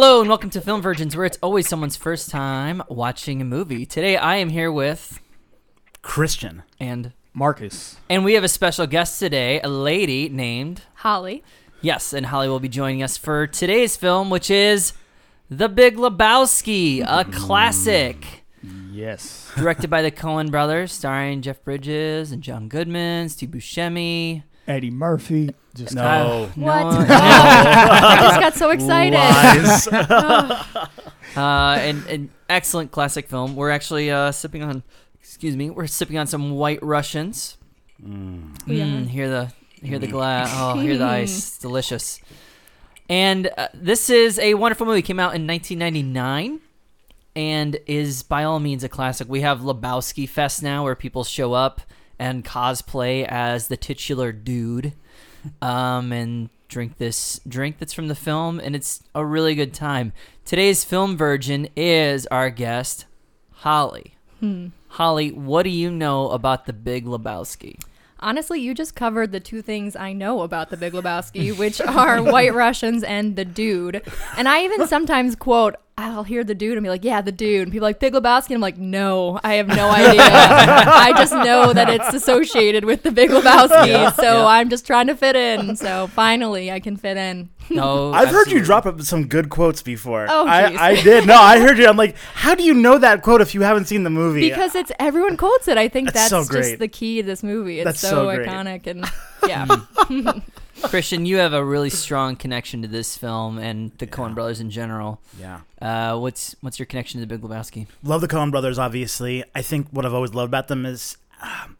Hello and welcome to Film Virgins, where it's always someone's first time watching a movie. Today I am here with Christian. and Marcus. and we have a special guest today, a lady named Holly. Yes, and Holly will be joining us for today's film, which is The Big Lebowski, a mm. classic. Yes. Directed by the Coen brothers, starring Jeff Bridges and John Goodman, Steve Buscemi. Eddie Murphy. Just No. What? no- I just got so excited. Lies. uh, and an excellent classic film. We're actually uh, sipping on, excuse me, we're sipping on some White Russians. We are. Mm, hear the hear the glass. Oh, hear the ice. It's delicious. And uh, this is a wonderful movie. Came out in 1999 and is by all means a classic. We have Lebowski Fest now, where people show up and cosplay as the titular dude, um, and drink this drink that's from the film, and it's a really good time. Today's film virgin is our guest, Holly. Hmm. Holly, what do you know about the Big Lebowski? Honestly, you just covered the two things I know about the Big Lebowski, which are White Russians and the dude. And I even sometimes quote, I'll hear the dude and be like, yeah, the dude. And people are like, Big Lebowski. And I'm like, no, I have no idea. I just know that it's associated with the Big Lebowski. so Yeah. I'm just trying to fit in. So finally, I can fit in. No, I've heard you absolutely. drop some good quotes before. Oh, I. I did. No, I heard you. I'm like, how do you know that quote if you haven't seen the movie? Because it's everyone quotes it. I think That's that's, so great. just the key to this movie. It's That's so, so great. iconic and yeah. Hmm. Christian, you have a really strong connection to this film and the Coen brothers in general. yeah. Uh, what's what's your connection to the Big Lebowski? Love the Coen brothers, obviously. I think what I've always loved about them is um,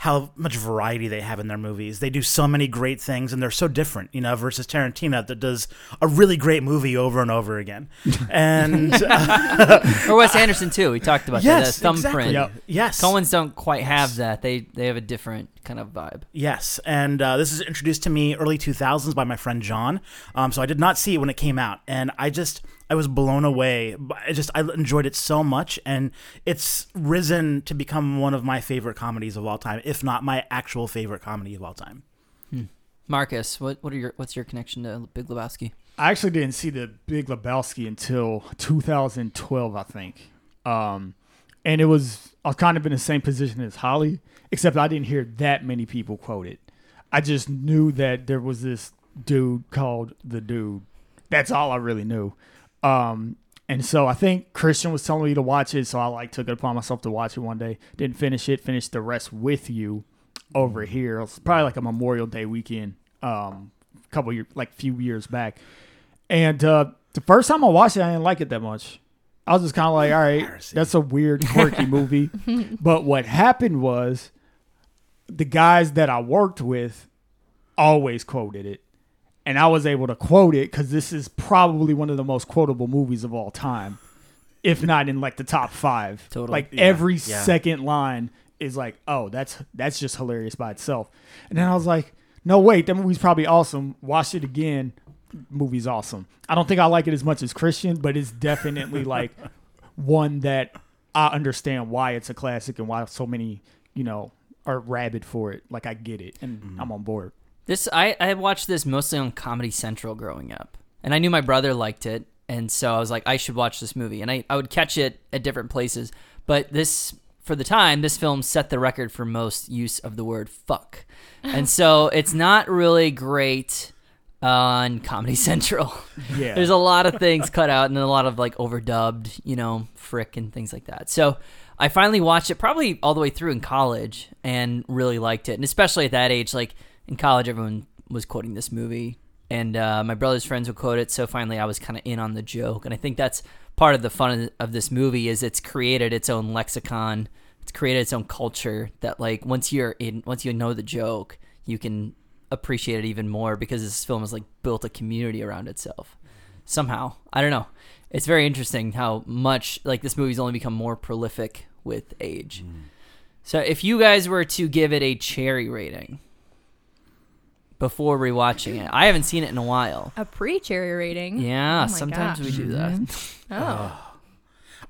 how much variety they have in their movies. They do so many great things, and they're so different, you know, versus Tarantino that does a really great movie over and over again. And Or Wes Anderson too. We talked about yes, that. The exactly. thumbprint. Yep. Yes, Coens don't quite have that. They they have a different kind of vibe. Yes, and uh, this is introduced to me early 2000s by my friend John. Um, so I did not see it when it came out, and I just I was blown away. I just I enjoyed it so much, and it's risen to become one of my favorite comedies of all time, if not my actual favorite comedy of all time. Marcus, what what are your what's your connection to Big Lebowski? I actually didn't see the Big Lebowski until 2012, I think. Um, and it was I was kind of in the same position as Holly, except I didn't hear that many people quote it. I just knew that there was this dude called the dude. That's all I really knew. Um, and so I think Christian was telling me to watch it, so I like took it upon myself to watch it one day. Didn't finish it. Finished the rest with you over here. It was probably like a Memorial Day weekend, um, a couple years, like few years back. And uh, the first time I watched it, I didn't like it that much. I was just kind of like, all right, that's a weird, quirky movie. But what happened was the guys that I worked with always quoted it. And I was able to quote it because this is probably one of the most quotable movies of all time, if not in like the top five. Totally. Like Yeah, every yeah. second line is like, oh, that's that's just hilarious by itself. And then I was like, no, wait, that movie's probably awesome. Watch it again. Movie's awesome. I don't think I like it as much as Christian, but it's definitely like one that I understand why it's a classic and why so many, you know, are rabid for it. Like I get it and Mm-hmm. I'm on board. This I I watched this mostly on Comedy Central growing up, and I knew my brother liked it, and so I was like, I should watch this movie, and I I would catch it at different places, but this. For the time, this film set the record for most use of the word "fuck," and so it's not really great on Comedy Central. Yeah. There's a lot of things cut out and a lot of like overdubbed, you know, frick and things like that. So I finally watched it probably all the way through in college and really liked it. And especially at that age, like in college, everyone was quoting this movie and uh, my brother's friends would quote it. So finally, I was kind of in on the joke. And I think that's part of the fun of- of this movie is it's created its own lexicon. It's created its own culture that like once you're in, once you know the joke, you can appreciate it even more because this film has like built a community around itself somehow. I don't know. It's very interesting how much like this movie's only become more prolific with age. So if you guys were to give it a cherry rating, before rewatching it. I haven't seen it in a while. A pre-cherry rating. Yeah, Oh my sometimes we do that. Oh.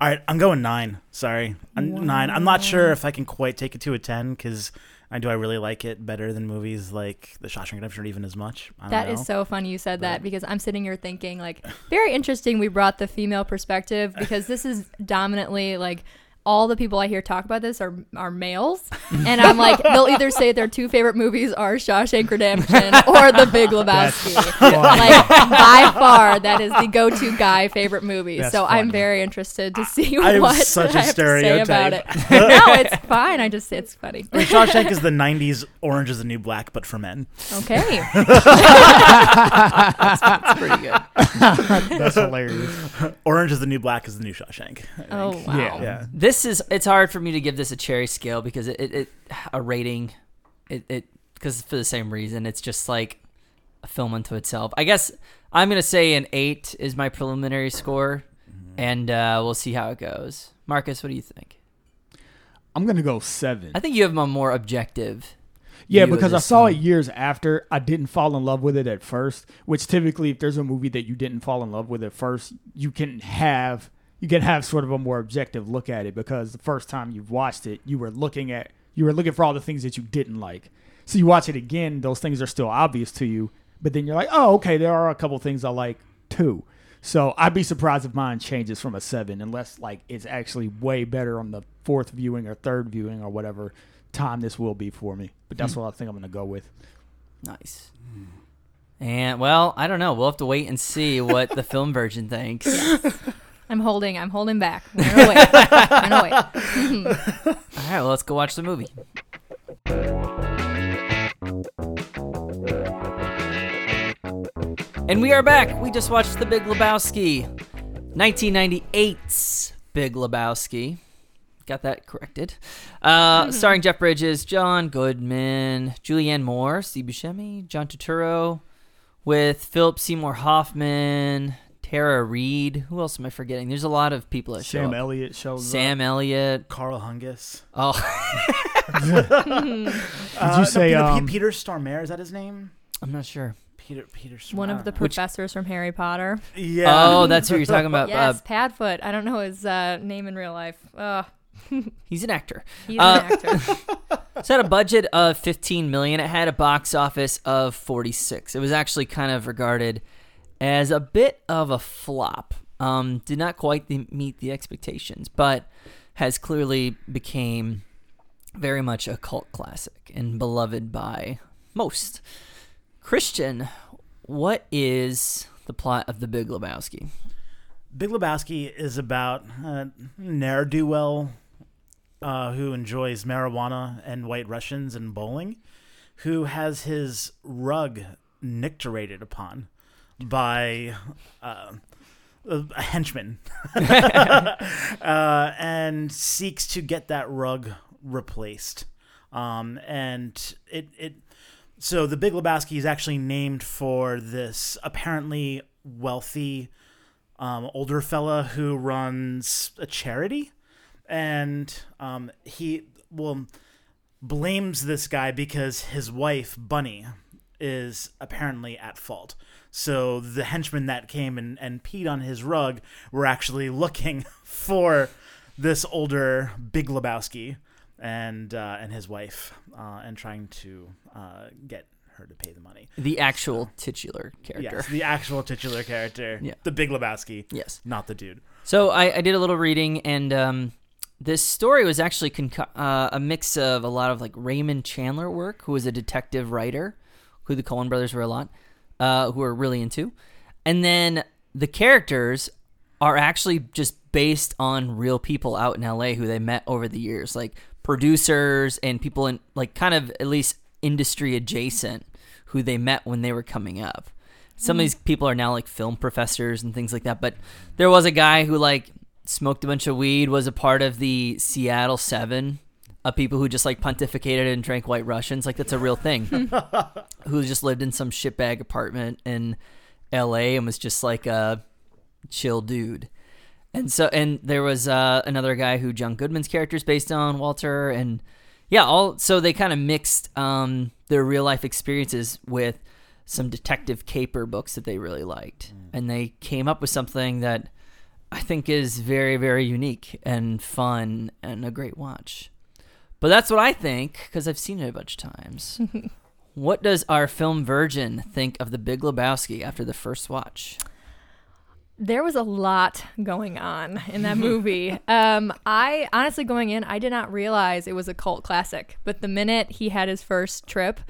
All right, I'm going nine. Sorry, I'm nine. I'm not sure if I can quite take it to a ten because I do. I really like it better than movies like The Shawshank Redemption, or even as much. I don't That know. is so funny you said that because I'm sitting here thinking like very interesting we brought the female perspective because this is dominantly like all the people I hear talk about this are are males and I'm like they'll either say their two favorite movies are Shawshank Redemption or The Big Lebowski. like by far that is the go-to guy favorite movie. That's so I'm very interested to see I'm what such a I have to say about it. no, it's fine. I just say it's funny. I mean, Shawshank is the '90s Orange is the New Black, but for men. Okay. that's pretty good. That's hilarious. Orange is the New Black is the new Shawshank. I Oh wow. Yeah. yeah. This is it's hard for me to give this a cherry scale because it, it, it a rating it it because for the same reason it's just like a film unto itself. I guess I'm gonna say an eight is my preliminary score, and uh, we'll see how it goes. Marcus, what do you think? I'm gonna go seven. I think you have a more objective. Yeah, view of because I this saw film. it years after. I didn't fall in love with it at first, which typically if there's a movie that you didn't fall in love with at first, you can have you can have sort of a more objective look at it because the first time you've watched it, you were looking at you were looking for all the things that you didn't like. So you watch it again, those things are still obvious to you, but then you're like, "Oh, okay, there are a couple things I like too." So I'd be surprised if mine changes from a 7 unless like it's actually way better on the fourth viewing or third viewing or whatever time this will be for me. But that's hmm. what I think I'm going to go with. Nice. And well, I don't know. We'll have to wait and see what the film version thinks. I'm holding. I'm holding back. I'm gonna wait. I'm gonna wait. All right, well, let's go watch the movie. And we are back. We just watched The Big Lebowski, 1998's Big Lebowski. Got that corrected. Uh, starring Jeff Bridges, John Goodman, Julianne Moore, Steve Buscemi, John Turturro, with Philip Seymour Hoffman, Tara Reid. Who else am I forgetting? There's a lot of people that show Sam up. Elliott shows Sam Elliott. Karl Hungus. Oh, Did you say, um, Peter Stormare? Is that his name? I'm not sure. Peter Peter Stormare. One of the Which- professors from Harry Potter. yeah. Oh, that's who you're talking about. yes, Uh, Padfoot. I don't know his uh, name in real life. Ugh, he's an actor. he's Uh, an actor. It's had a budget of 15 million. It had a box office of 46. It was actually kind of regarded as a bit of a flop. Um, did not quite the, meet the expectations, but has clearly became very much a cult classic and beloved by most. Christian, what is the plot of The Big Lebowski? Big Lebowski is about a ne'er do well uh, who enjoys marijuana and white Russians and bowling, who has his rug micturated upon by uh, a henchman uh, and seeks to get that rug replaced. Um, and it, it so the Big Lebowski is actually named for this apparently wealthy um, older fella who runs a charity, and um, he well blames this guy because his wife Bunny is apparently at fault. So the henchmen that came and, and peed on his rug were actually looking for this older Big Lebowski and uh, and his wife uh, and trying to uh, get her to pay the money. The actual titular character. Yes, the actual titular character, Yeah. the Big Lebowski, yes. not the dude. So I, I did a little reading, and um, this story was actually conco- uh, a mix of a lot of like Raymond Chandler work, who was a detective writer, who the Coen brothers were a lot, uh, who are really into, and then the characters are actually just based on real people out in LA who they met over the years, like producers and people in like kind of at least industry adjacent who they met when they were coming up. Some of these people are now like film professors and things like that, but there was a guy who like smoked a bunch of weed, was a part of the Seattle 7 of people who just like pontificated and drank white Russians. Like that's a real thing. who just lived in some shitbag apartment in LA and was just like a chill dude. And so, and there was uh, another guy who John Goodman's character is based on, Walter, and yeah, all so they kind of mixed um, their real life experiences with some detective caper books that they really liked, and they came up with something that I think is very very unique and fun and a great watch. But that's what I think because I've seen it a bunch of times. what does our film virgin think of The Big Lebowski after the first watch? There was a lot going on in that movie. um, I honestly, going in, I did not realize it was a cult classic. But the minute he had his first trip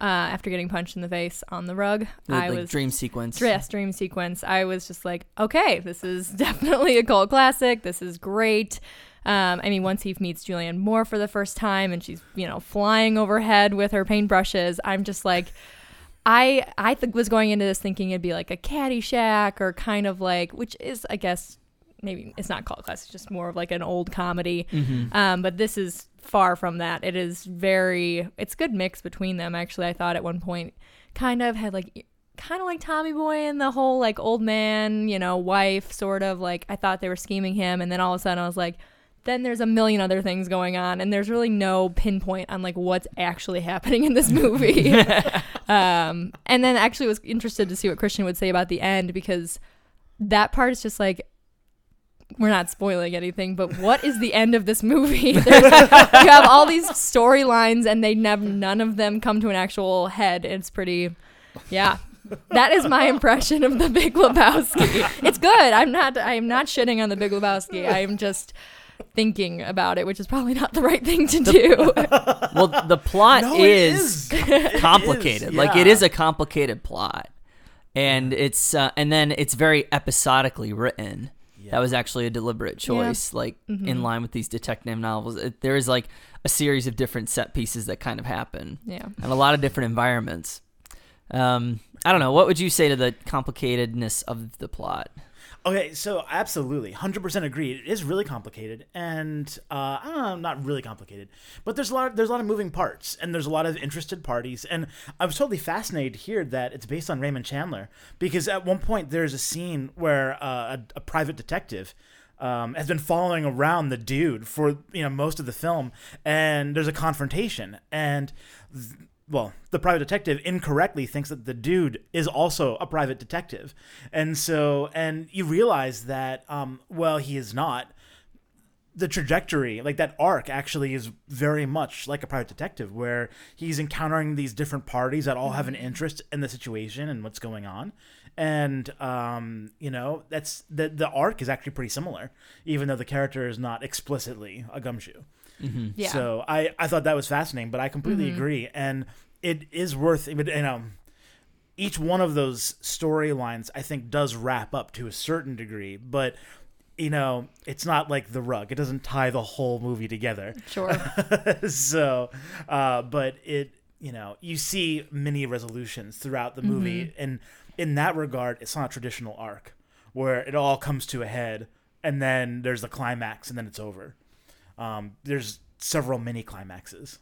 uh, after getting punched in the face on the rug, The, I like, was dream sequence. Yes, dream sequence. I was just like, okay, this is definitely a cult classic. This is great. Um, I mean, once he meets Julianne Moore for the first time and she's, you know, flying overhead with her paintbrushes, I'm just like, I I th- was going into this thinking it'd be like a Caddyshack or kind of like, which is, I guess, maybe it's not cult classic, it's just more of like an old comedy. Mm-hmm. Um, but this is far from that. It is very, it's good mix between them. Actually, I thought at one point kind of had like, kind of like Tommy Boy and the whole like old man, you know, wife sort of like, I thought they were scheming him. And then all of a sudden I was like, then there's a million other things going on and there's really no pinpoint on like what's actually happening in this movie. um, and then actually was interested to see what Christian would say about the end because that part is just like, we're not spoiling anything, but what is the end of this movie? You have all these storylines, and they never, none of them come to an actual head. It's pretty, yeah. That is my impression of the Big Lebowski. It's good. I'm not. I'm not shitting on the Big Lebowski. I'm just thinking about it, which is probably not the right thing to do. Well, the plot No, it is, is. complicated. is, Like it is a complicated plot, and it's uh, and then it's very episodically written. That was actually a deliberate choice, like in line with these detective novels. It, there is like a series of different set pieces that kind of happen, yeah. and a lot of different environments. Um, I don't know. What would you say to the complicatedness of the plot? Okay, so absolutely, hundred percent agree. It is really complicated, and uh, know, not really complicated, but there's a lot. there's a lot of moving parts, and there's a lot of interested parties. And I was totally fascinated to hear that it's based on Raymond Chandler, because at one point there's a scene where uh, a, a private detective um, has been following around the dude for you know most of the film, and there's a confrontation, and th- well, the private detective incorrectly thinks that the dude is also a private detective, and so and you realize that um, well he is not. The trajectory, like that arc, actually is very much like a private detective, where he's encountering these different parties that all have an interest in the situation and what's going on, and um, you know that's the the arc is actually pretty similar, even though the character is not explicitly a gumshoe. Mm-hmm. Yeah. So I, I thought that was fascinating, but I completely mm-hmm. agree, and it is worth you know each one of those storylines I think does wrap up to a certain degree, but you know it's not like the rug; it doesn't tie the whole movie together. Sure. so, uh, but it you know you see many resolutions throughout the movie, mm-hmm. and in that regard, it's not a traditional arc where it all comes to a head, and then there's the climax, and then it's over. Um, there's several mini climaxes.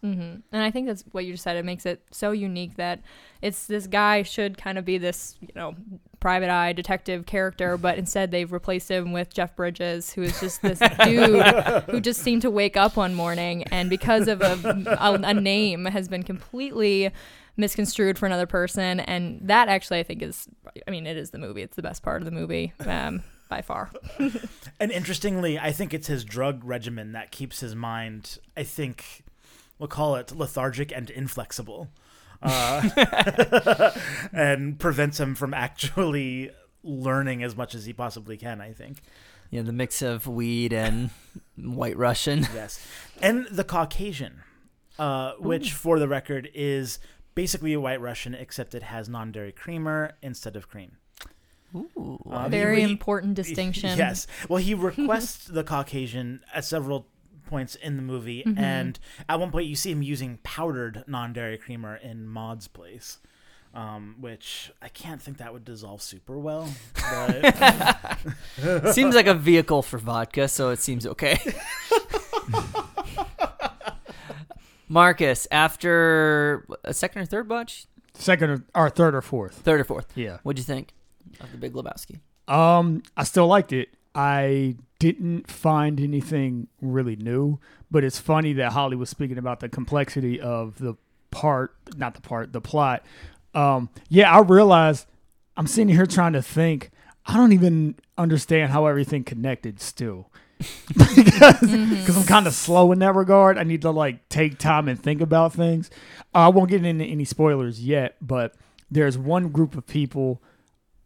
And I think that's what you just said. It makes it so unique that it's this guy should kind of be this, you know, private eye detective character, but instead they've replaced him with Jeff Bridges, who is just this dude who just seemed to wake up one morning and because of a, a, a name has been completely misconstrued for another person. And that actually, I think, is, I mean, it is the movie. It's the best part of the movie. Um, by far. And interestingly, I think it's his drug regimen that keeps his mind, I think, we'll call it lethargic and inflexible, uh, and prevents him from actually learning as much as he possibly can, I think. Yeah, the mix of weed and White Russian. Yes. And the Caucasian, uh, which, for the record, is basically a white Russian, except it has non dairy creamer instead of cream. Ooh. Um, Very he- important distinction. Yes. Well, he requests the Caucasian at several points in the movie, Mm-hmm. and at one point you see him using powdered non-dairy creamer in Maude's place, um, which I can't think that would dissolve super well. But seems like a vehicle for vodka, so it seems okay. Marcus, after a second or third watch, Second or, or third or fourth. third or fourth, Yeah. what'd you think of the Big Lebowski? Um, I still liked it. I didn't find anything really new, but it's funny that Holly was speaking about the complexity of the part, not the part, the plot. Um, yeah, I realized I'm sitting here trying to think. I don't even understand how everything connected still. because because I'm kind of slow in that regard. I need to like take time and think about things. Uh, I won't get into any spoilers yet, but there's one group of people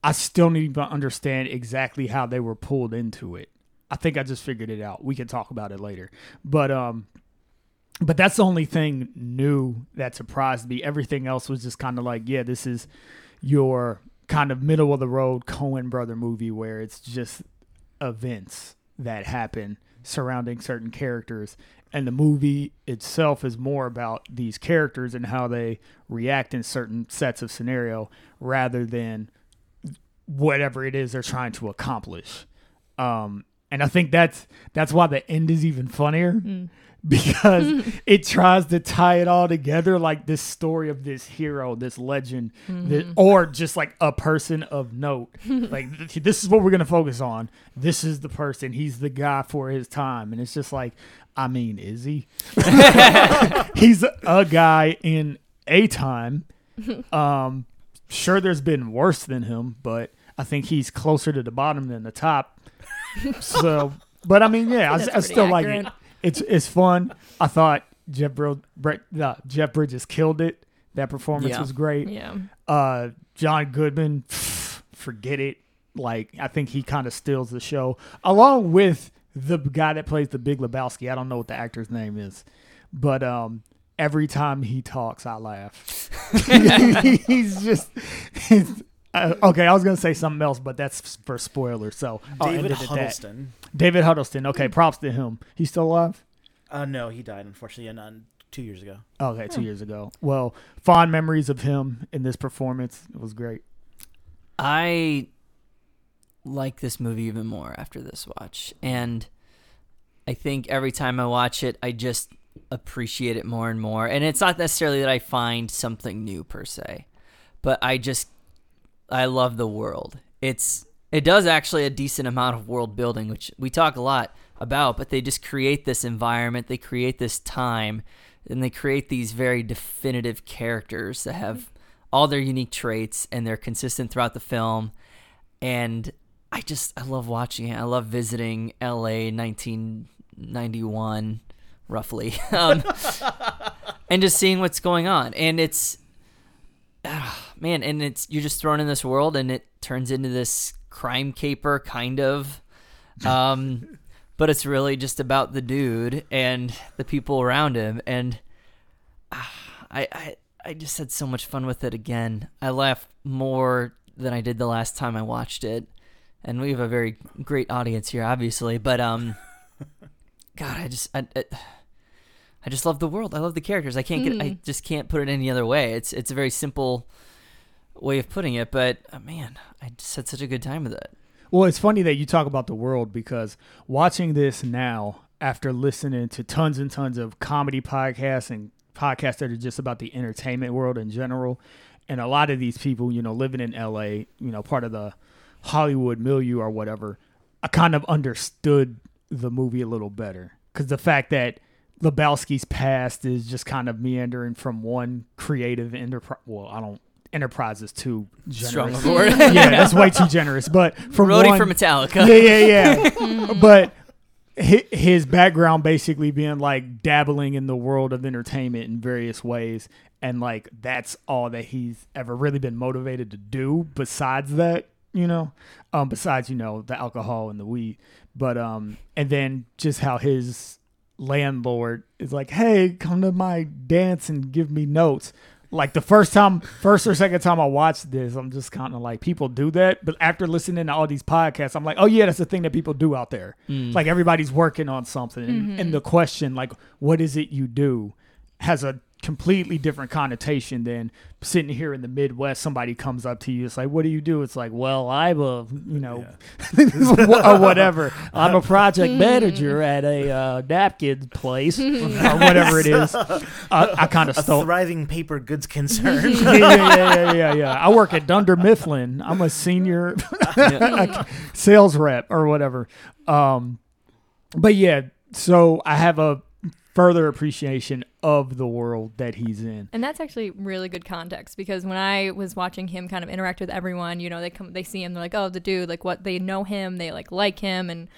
I still need to understand exactly how they were pulled into it. I think I just figured it out. We can talk about it later. But um but that's the only thing new that surprised me. Everything else was just kind of like, yeah, this is your kind of middle of the road Coen brother movie where it's just events that happen surrounding certain characters and the movie itself is more about these characters and how they react in certain sets of scenario rather than whatever it is they're trying to accomplish. Um and i think that's that's why the end is even funnier because it tries to tie it all together like this story of this hero this legend that, or just like a person of note. Like th- this is what we're going to focus on. This is the person. He's the guy for his time. And it's just like i mean is he? He's a guy in a time. Um sure there's been worse than him but i think he's closer to the bottom than the top. So but i mean yeah i, I pretty still like it. it's it's fun. I thought jeff, Bro- Bre- uh, jeff bridges killed it. That performance Yeah. was great. Yeah. uh john goodman forget it. Like i think he kind of steals the show. Along with the guy that plays the big lebowski. I don't know what the actor's name is. But um every time he talks i laugh. He's just he's, uh, okay i was gonna say something else but that's for spoilers so I'll end David it at that. Huddleston. david huddleston okay props to him he's still alive Uh, no, he died unfortunately, and uh, two years ago. okay two years ago well fond memories of him in this performance it was great I like this movie even more after this watch. And I think every time I watch it, I just appreciate it more and more. And it's not necessarily that I find something new per se, but I just I love the world. It's it does actually a decent amount of world building, which we talk a lot about, but they just create this environment, they create this time, and they create these very definitive characters that have all their unique traits and they're consistent throughout the film. And I just I love watching it. I love visiting LA 1991 roughly. um, and just seeing what's going on. And it's ah, man, and it's you're just thrown in this world and it turns into this crime caper kind of um but it's really just about the dude and the people around him and ah, I, I I just had so much fun with it again. I laughed more than I did the last time I watched it. And we have a very great audience here obviously, but um god, I just I, I, I just love the world. I love the characters. I can't get I just can't put it any other way. It's it's a very simple way of putting it, but uh, man, I just had such a good time with it. Well, it's funny that you talk about the world because watching this now, after listening to tons and tons of comedy podcasts and podcasts that are just about the entertainment world in general, and a lot of these people, you know, living in LA, you know, part of the Hollywood milieu or whatever, I kind of understood the movie a little better because the fact that Lebowski's past is just kind of meandering from one creative enterprise. Well, I don't. Enterprise is too generous. yeah, that's way too generous. But from Rhodey one, for Metallica. yeah, yeah, yeah. but his background basically being like dabbling in the world of entertainment in various ways, and like that's all that he's ever really been motivated to do. Besides that, you know, um, besides you know the alcohol and the weed, but um, and then just how his landlord is like, "Hey, come to my dance and give me notes." Like the first time, first or second time I watched this, I'm just kind of like, people do that. But after listening to all these podcasts, I'm like, oh yeah, that's the thing that people do out there. Mm. Like everybody's working on something, and, mm-hmm. and the question, like, what is it you do, has a completely different connotation than sitting here in the Midwest. Somebody comes up to you, it's like, "What do you do?" It's like, "Well, I'm a you know, or whatever. I'm a project manager at a uh, napkin place or whatever it is." Uh, I kind of A stole. thriving paper goods concern. yeah, yeah, yeah, yeah, yeah, yeah. I work at Dunder Mifflin. I'm a senior sales rep or whatever. Um, but yeah, so I have a further appreciation of the world that he's in. And that's actually really good context because when I was watching him kind of interact with everyone, you know, they come, they see him, they're like, oh, the dude, like what they know him, they like like him, and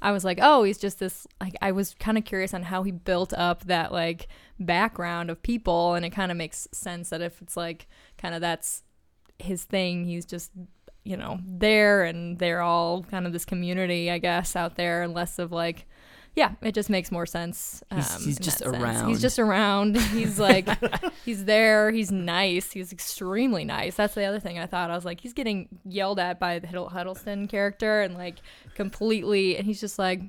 I was like, oh, he's just this. Like, I was kind of curious on how he built up that like background of people, and it kind of makes sense that if it's like kind of that's his thing, he's just you know there, and they're all kind of this community, I guess, out there, and less of like. Yeah, it just makes more sense. Um, He's- he's just that sense. around. He's just around. He's like, he's there. He's nice. He's extremely nice. That's the other thing I thought. I was like, he's getting yelled at by the Hiddle- Huddleston character and like completely, and he's just like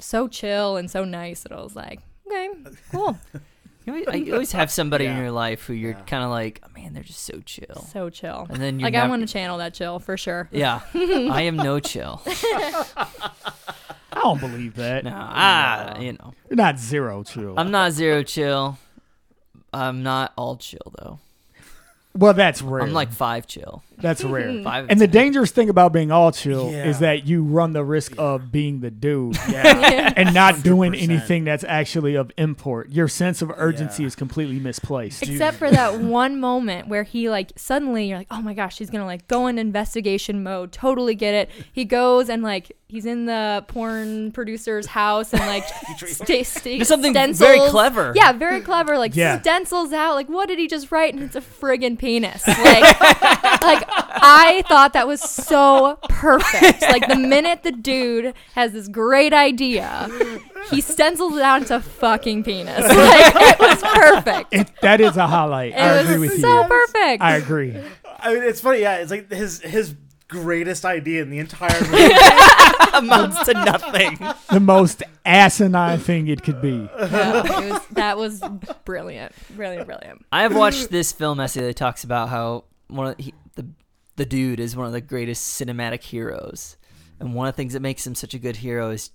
so chill and so nice. And I was like, okay, cool, You always, I- you always have somebody in your life who you're Yeah. kind of like, oh, man, they're just so chill. so chill. And then you Like I want to channel that chill for sure. Yeah, I am no chill. I don't believe that. No, I, you know, You're not zero chill. I'm not zero chill. I'm not all chill though. well, that's rare. I'm like five chill. That's rare. Five. And the dangerous thing about being all chill Yeah. is that you run the risk of being the dude yeah. and not doing 100%. anything that's actually of import. Your sense of urgency Yeah. is completely misplaced. Except for that one moment where he like suddenly you're like, oh my gosh, he's gonna like go in investigation mode. Totally get it. He goes and like he's in the porn producer's house and like sta- sta- There's something stencils. very clever. Yeah, very clever. Like Yeah. stencils out. Like what did he just write? And it's a friggin' penis. Like, like I thought that was so perfect. Like the minute the dude has this great idea, he stencils it out into a fucking penis. Like it was perfect. It, that is a highlight. I It agree was with so you. perfect. I agree. I mean, it's funny. Yeah, it's like his his greatest idea in the entire movie. amounts to nothing. The most asinine thing it could be. Yeah, it was, that was brilliant, brilliant, brilliant. I have watched this film essay that talks about how one of he, the the dude is one of the greatest cinematic heroes, and one of the things that makes him such a good hero is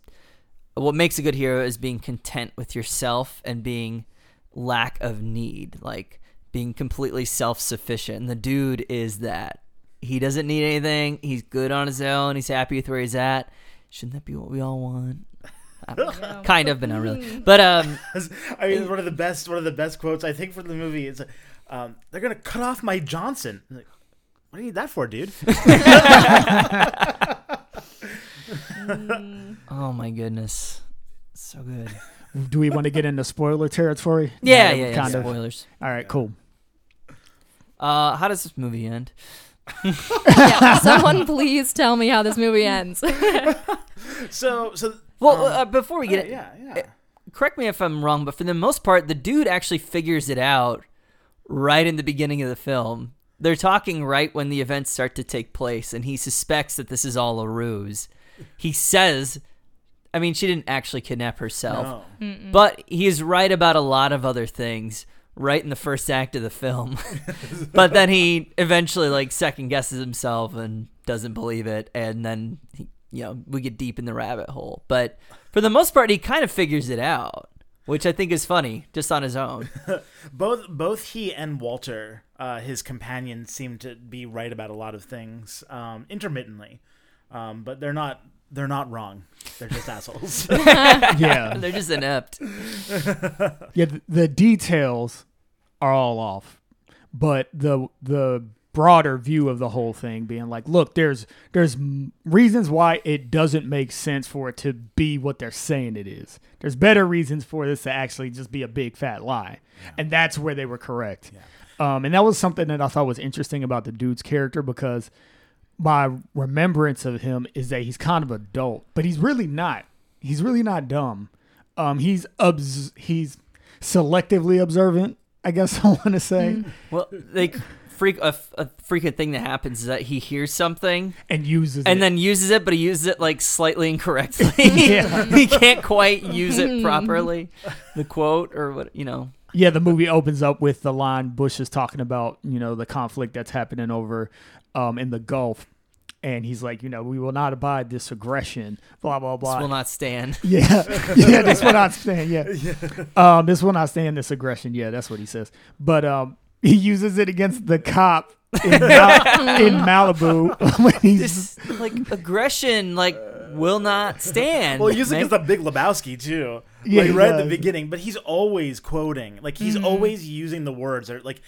what makes a good hero is being content with yourself and being lack of need, like being completely self sufficient. And the dude is that. He doesn't need anything. He's good on his own. He's happy with where he's at. Shouldn't that be what we all want? I kind of, but not really. But um, I mean, one of the best one of the best quotes I think from the movie is, um, "They're gonna cut off my Johnson." Like, what do you need that for, dude? oh my goodness, so good. Do we want to get into spoiler territory? Yeah, yeah, yeah. Kind of. Spoilers. All right, cool. Uh, how does this movie end? Yeah, someone please tell me how this movie ends. So, so Well, Um, uh, before we get it, yeah, yeah. correct me if I'm wrong, but for the most part, the dude actually figures it out right in the beginning of the film. They're talking right when the events start to take place, and he suspects that this is all a ruse. He says, I mean, she didn't actually kidnap herself, No. but he's right about a lot of other things right in the first act of the film. but then he eventually like second guesses himself and doesn't believe it, and then he, you know we get deep in the rabbit hole. But for the most part, he kind of figures it out, which I think is funny, just on his own. both both he and Walter, uh, his companion, seem to be right about a lot of things um, intermittently, um, but they're not they're not wrong. They're just assholes. Yeah. They're just inept. Yeah, th- the details are all off, but the the broader view of the whole thing being like, look, there's there's reasons why it doesn't make sense for it to be what they're saying it is. There's better reasons for this to actually just be a big fat lie, and that's where they were correct. Um, and that was something that I thought was interesting about the dude's character because my remembrance of him is that he's kind of adult, but he's really not. He's really not dumb. Um, he's obs- he's selectively observant. I guess I want to say, Well, they freak a, a freaking thing that happens is that he hears something and uses and it. then uses it, but he uses it like slightly incorrectly. He can't quite use it properly. The quote or what you know. Yeah, the movie opens up with the line Bush is talking about, you know, the conflict that's happening over um, in the Gulf. And he's like, you know, we will not abide this aggression, blah, blah, blah. This will not stand. Yeah, yeah, this will not stand. Yeah, um, this will not stand this aggression. Yeah, that's what he says. But um, he uses it against the cop in, Mal- in Malibu when he's This like aggression like will not stand. Well, using man. as the Big Lebowski too. Yeah, like he right at the beginning, but he's always quoting. Like he's mm-hmm. always using the words or like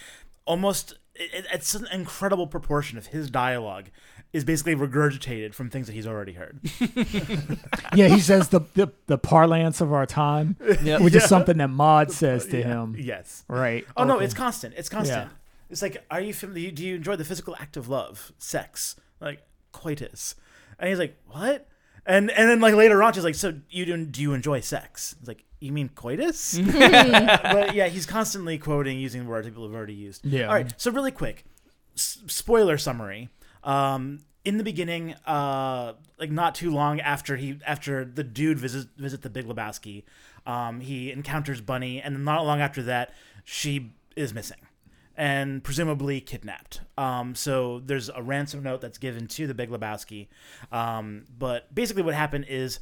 almost. It, it's an incredible proportion of his dialogue is basically regurgitated from things that he's already heard. yeah, he says the, the the parlance of our time, Yep. which is something that Maude says to him. Yes. Right. Oh no, it's constant. It's constant. Yeah. It's like, are you familiar? Do you enjoy the physical act of love, sex, like coitus? And he's like, what? And and then like later on, she's like, so you do, do you enjoy sex? It's like, you mean coitus? but yeah, he's constantly quoting using words people have already used. Yeah. All right. So really quick, s- spoiler summary. Um, in the beginning, uh, like not too long after he after the dude visit visit the Big Lebowski, um, he encounters Bunny, and not long after that, she is missing and presumably kidnapped. Um, so there's a ransom note that's given to the Big Lebowski. Um, but basically, what happened is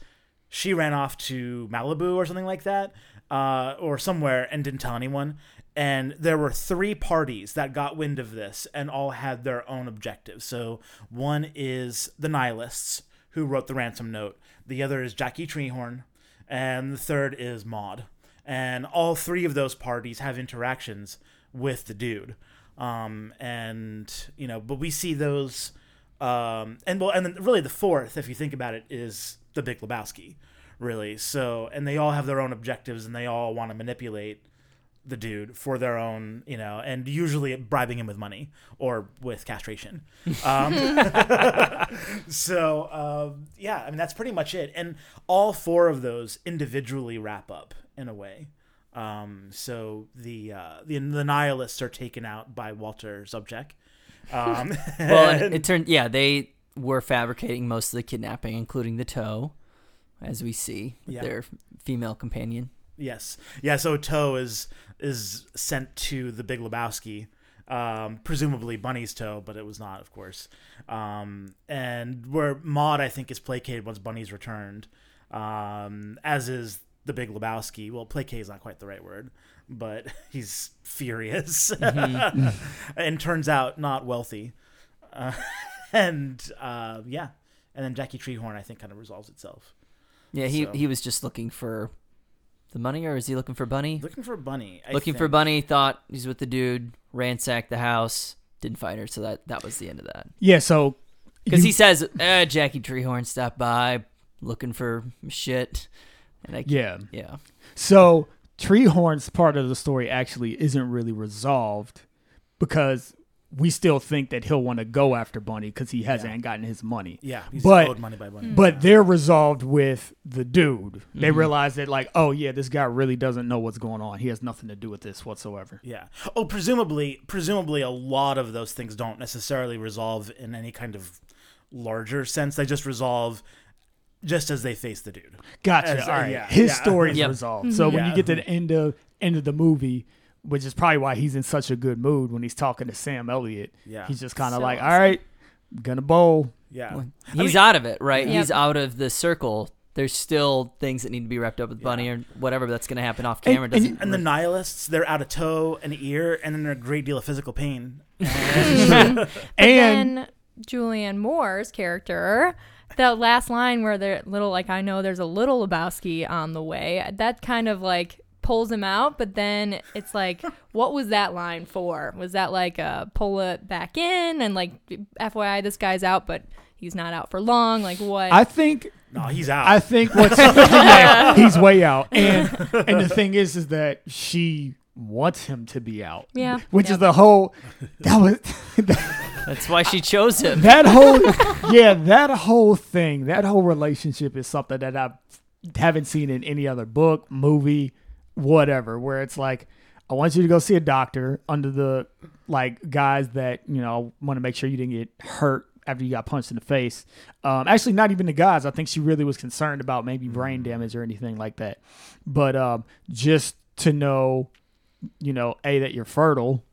she ran off to Malibu or something like that, uh, or somewhere, and didn't tell anyone. And there were three parties that got wind of this and all had their own objectives. So one is the nihilists who wrote the ransom note. The other is Jackie Treehorn, and the third is Maude. And all three of those parties have interactions with the dude. Um, and you know, but we see those, um, and well, and then really the fourth, if you think about it, is the Big Lebowski, really. So, and they all have their own objectives, and they all want to manipulate the dude for their own, you know, and usually bribing him with money or with castration. Um, so, um, yeah, I mean, that's pretty much it. And all four of those individually wrap up in a way. Um, so the, uh, the the nihilists are taken out by Walter Sobchak. Um, well, and it turned yeah they were fabricating most of the kidnapping, including the toe, as we see with Yeah. their female companion. Yes. Yeah, so Toe is is sent to the Big Lebowski, um, presumably Bunny's Toe, but it was not, of course. Um, and where Maude, I think, is placated once Bunny's returned, um, as is the Big Lebowski. Well, placate is not quite the right word, but he's furious and turns out not wealthy. Uh, and uh, yeah, and then Jackie Treehorn, I think, kind of resolves itself. Yeah, he So- he was just looking for the money, or is he looking for Bunny? Looking for Bunny. I looking for think. Bunny. Thought he's with the dude. Ransacked the house. Didn't find her. So that that was the end of that. Yeah, so Because you- he says, eh, Jackie Treehorn stopped by looking for shit. And I, yeah. yeah. So Treehorn's part of the story actually isn't really resolved because we still think that he'll want to go after Bunny because he hasn't Yeah. gotten his money. Yeah, he's But- owed money by Bunny. But they're resolved with the dude. They Mm-hmm. realize that like, oh yeah, this guy really doesn't know what's going on. He has nothing to do with this whatsoever. Yeah. Oh, presumably, presumably, a lot of those things don't necessarily resolve in any kind of larger sense. They just resolve just as they face the dude. Gotcha. As- uh, All right. yeah, His yeah. story is Yep. resolved. Mm-hmm. So when Yeah. you get to the end of end of the movie, which is probably why he's in such a good mood when he's talking to Sam Elliott. Yeah. He's just kind of So like, awesome. all right, gonna bowl. Yeah. He's mean- out of it, right? Yep. He's out of the circle. There's still things that need to be wrapped up with Bunny or whatever that's going to happen off camera. and- Doesn't And the nihilists, they're out of toe and ear, and then they're a great deal of physical pain. And But then Julianne Moore's character, the last line where they're little, like, I know there's a little Lebowski on the way, that kind of like pulls him out. But then it's like, what was that line for? Was that like uh, pull it back in and like, FYI, this guy's out, but he's not out for long? Like, what? I think No, he's out. I think what's yeah, he's way out. And and the thing is is that she wants him to be out. Yeah. Which is the whole that was that's why she chose him. that whole yeah, that whole thing, that whole relationship is something that I haven't seen in any other book, movie, whatever, where it's like I want you to go see a doctor under the like guys that, you know, want to make sure you didn't get hurt after you got punched in the face. Um, actually, not even the guys. I think she really was concerned about maybe brain damage or anything like that. But um, just to know you know, a that you're fertile,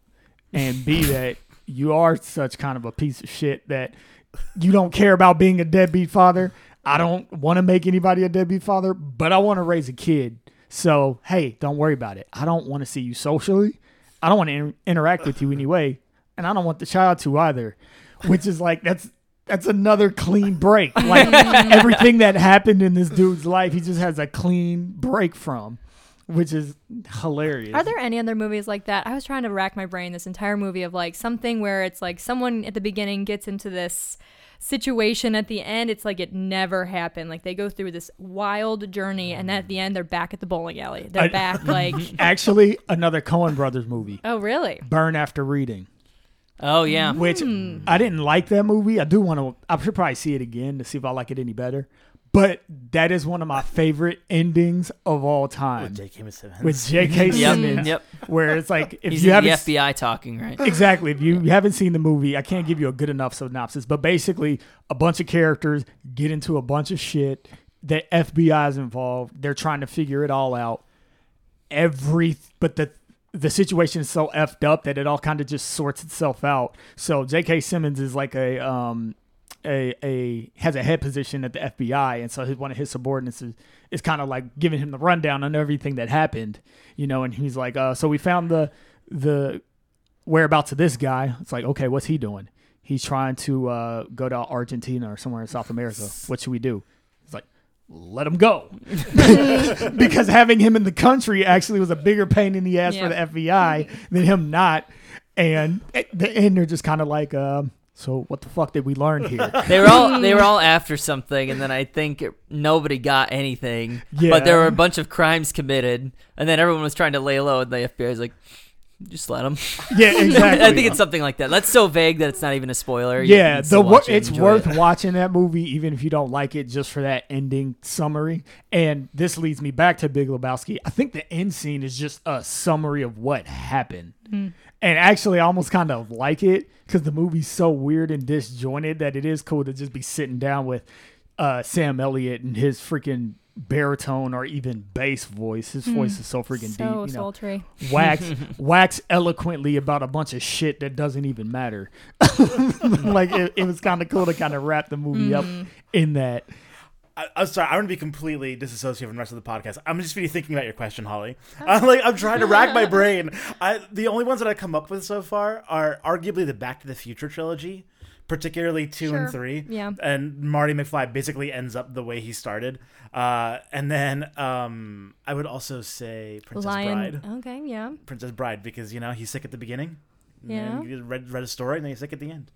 and b that you are such kind of a piece of shit that you don't care about being a deadbeat father. I don't want to make anybody a deadbeat father, but I want to raise a kid. So hey, don't worry about it. I don't want to see you socially. I don't want to in- interact with you anyway, and I don't want the child to either. Which is like that's that's another clean break. Like everything that happened in this dude's life, he just has a clean break from, which is hilarious. Are there any other movies like that? I was trying to rack my brain this entire movie of like something where it's like someone at the beginning gets into this situation at the end it's like it never happened like they go through this wild journey and then at the end they're back at the bowling alley they're I- back like Actually, another Coen Brothers movie, oh really Burn After Reading, Oh yeah. which Hmm. I didn't like that movie. I do want to. I should probably see it again to see if I like it any better. But that is one of my favorite endings of all time With J.K. Simmons. with J.K. Simmons, Yep. where it's like if He's you in the haven't FBI talking, right? exactly if you haven't seen the movie i can't give you a good enough synopsis but basically a bunch of characters get into a bunch of shit the fbi is involved they're trying to figure it all out every but the the situation is so effed up that it all kind of just sorts itself out so j.k simmons is like a um a, a has a head position at the FBI, and so his, one of his subordinates is, is kind of like giving him the rundown on everything that happened, you know. And he's like, uh, "So we found the the whereabouts of this guy. It's like, okay, what's he doing? He's trying to uh, go to Argentina or somewhere in South America. What should we do? It's like, let him go. because having him in the country actually was a bigger pain in the ass for the FBI than him not. And the end, they're just kind of like, um, so what the fuck did we learn here? They were all they were all after something, and then I think it, nobody got anything. Yeah. But there were a bunch of crimes committed, and then everyone was trying to lay low, and the FBI was like, "Just let them." yeah, exactly. I think it's something like that. That's so vague that it's not even a spoiler. You Yeah, the wor- it it's worth it. watching that movie even if you don't like it just for that ending summary. And this leads me back to Big Lebowski. I think the end scene is just a summary of what happened. Hmm. And actually, I almost kind of like it because the movie's so weird and disjointed that it is cool to just be sitting down with uh, Sam Elliott and his freaking baritone or even bass voice. His voice is so freaking so deep. You know, sultry wax wax eloquently about a bunch of shit that doesn't even matter. like it, it was kind of cool to kind of wrap the movie up in that. I, I'm sorry. I'm gonna be completely disassociated from the rest of the podcast. I'm just really thinking about your question, Holly. I'm like I'm trying to rack my brain. I the only ones that I come up with so far are arguably the Back to the Future trilogy, particularly two Sure. and three. Yeah. And Marty McFly basically ends up the way he started. Uh, and then um, I would also say Princess lion Bride. okay yeah Princess Bride because you know he's sick at the beginning. Yeah. read read a story and then he's sick at the end.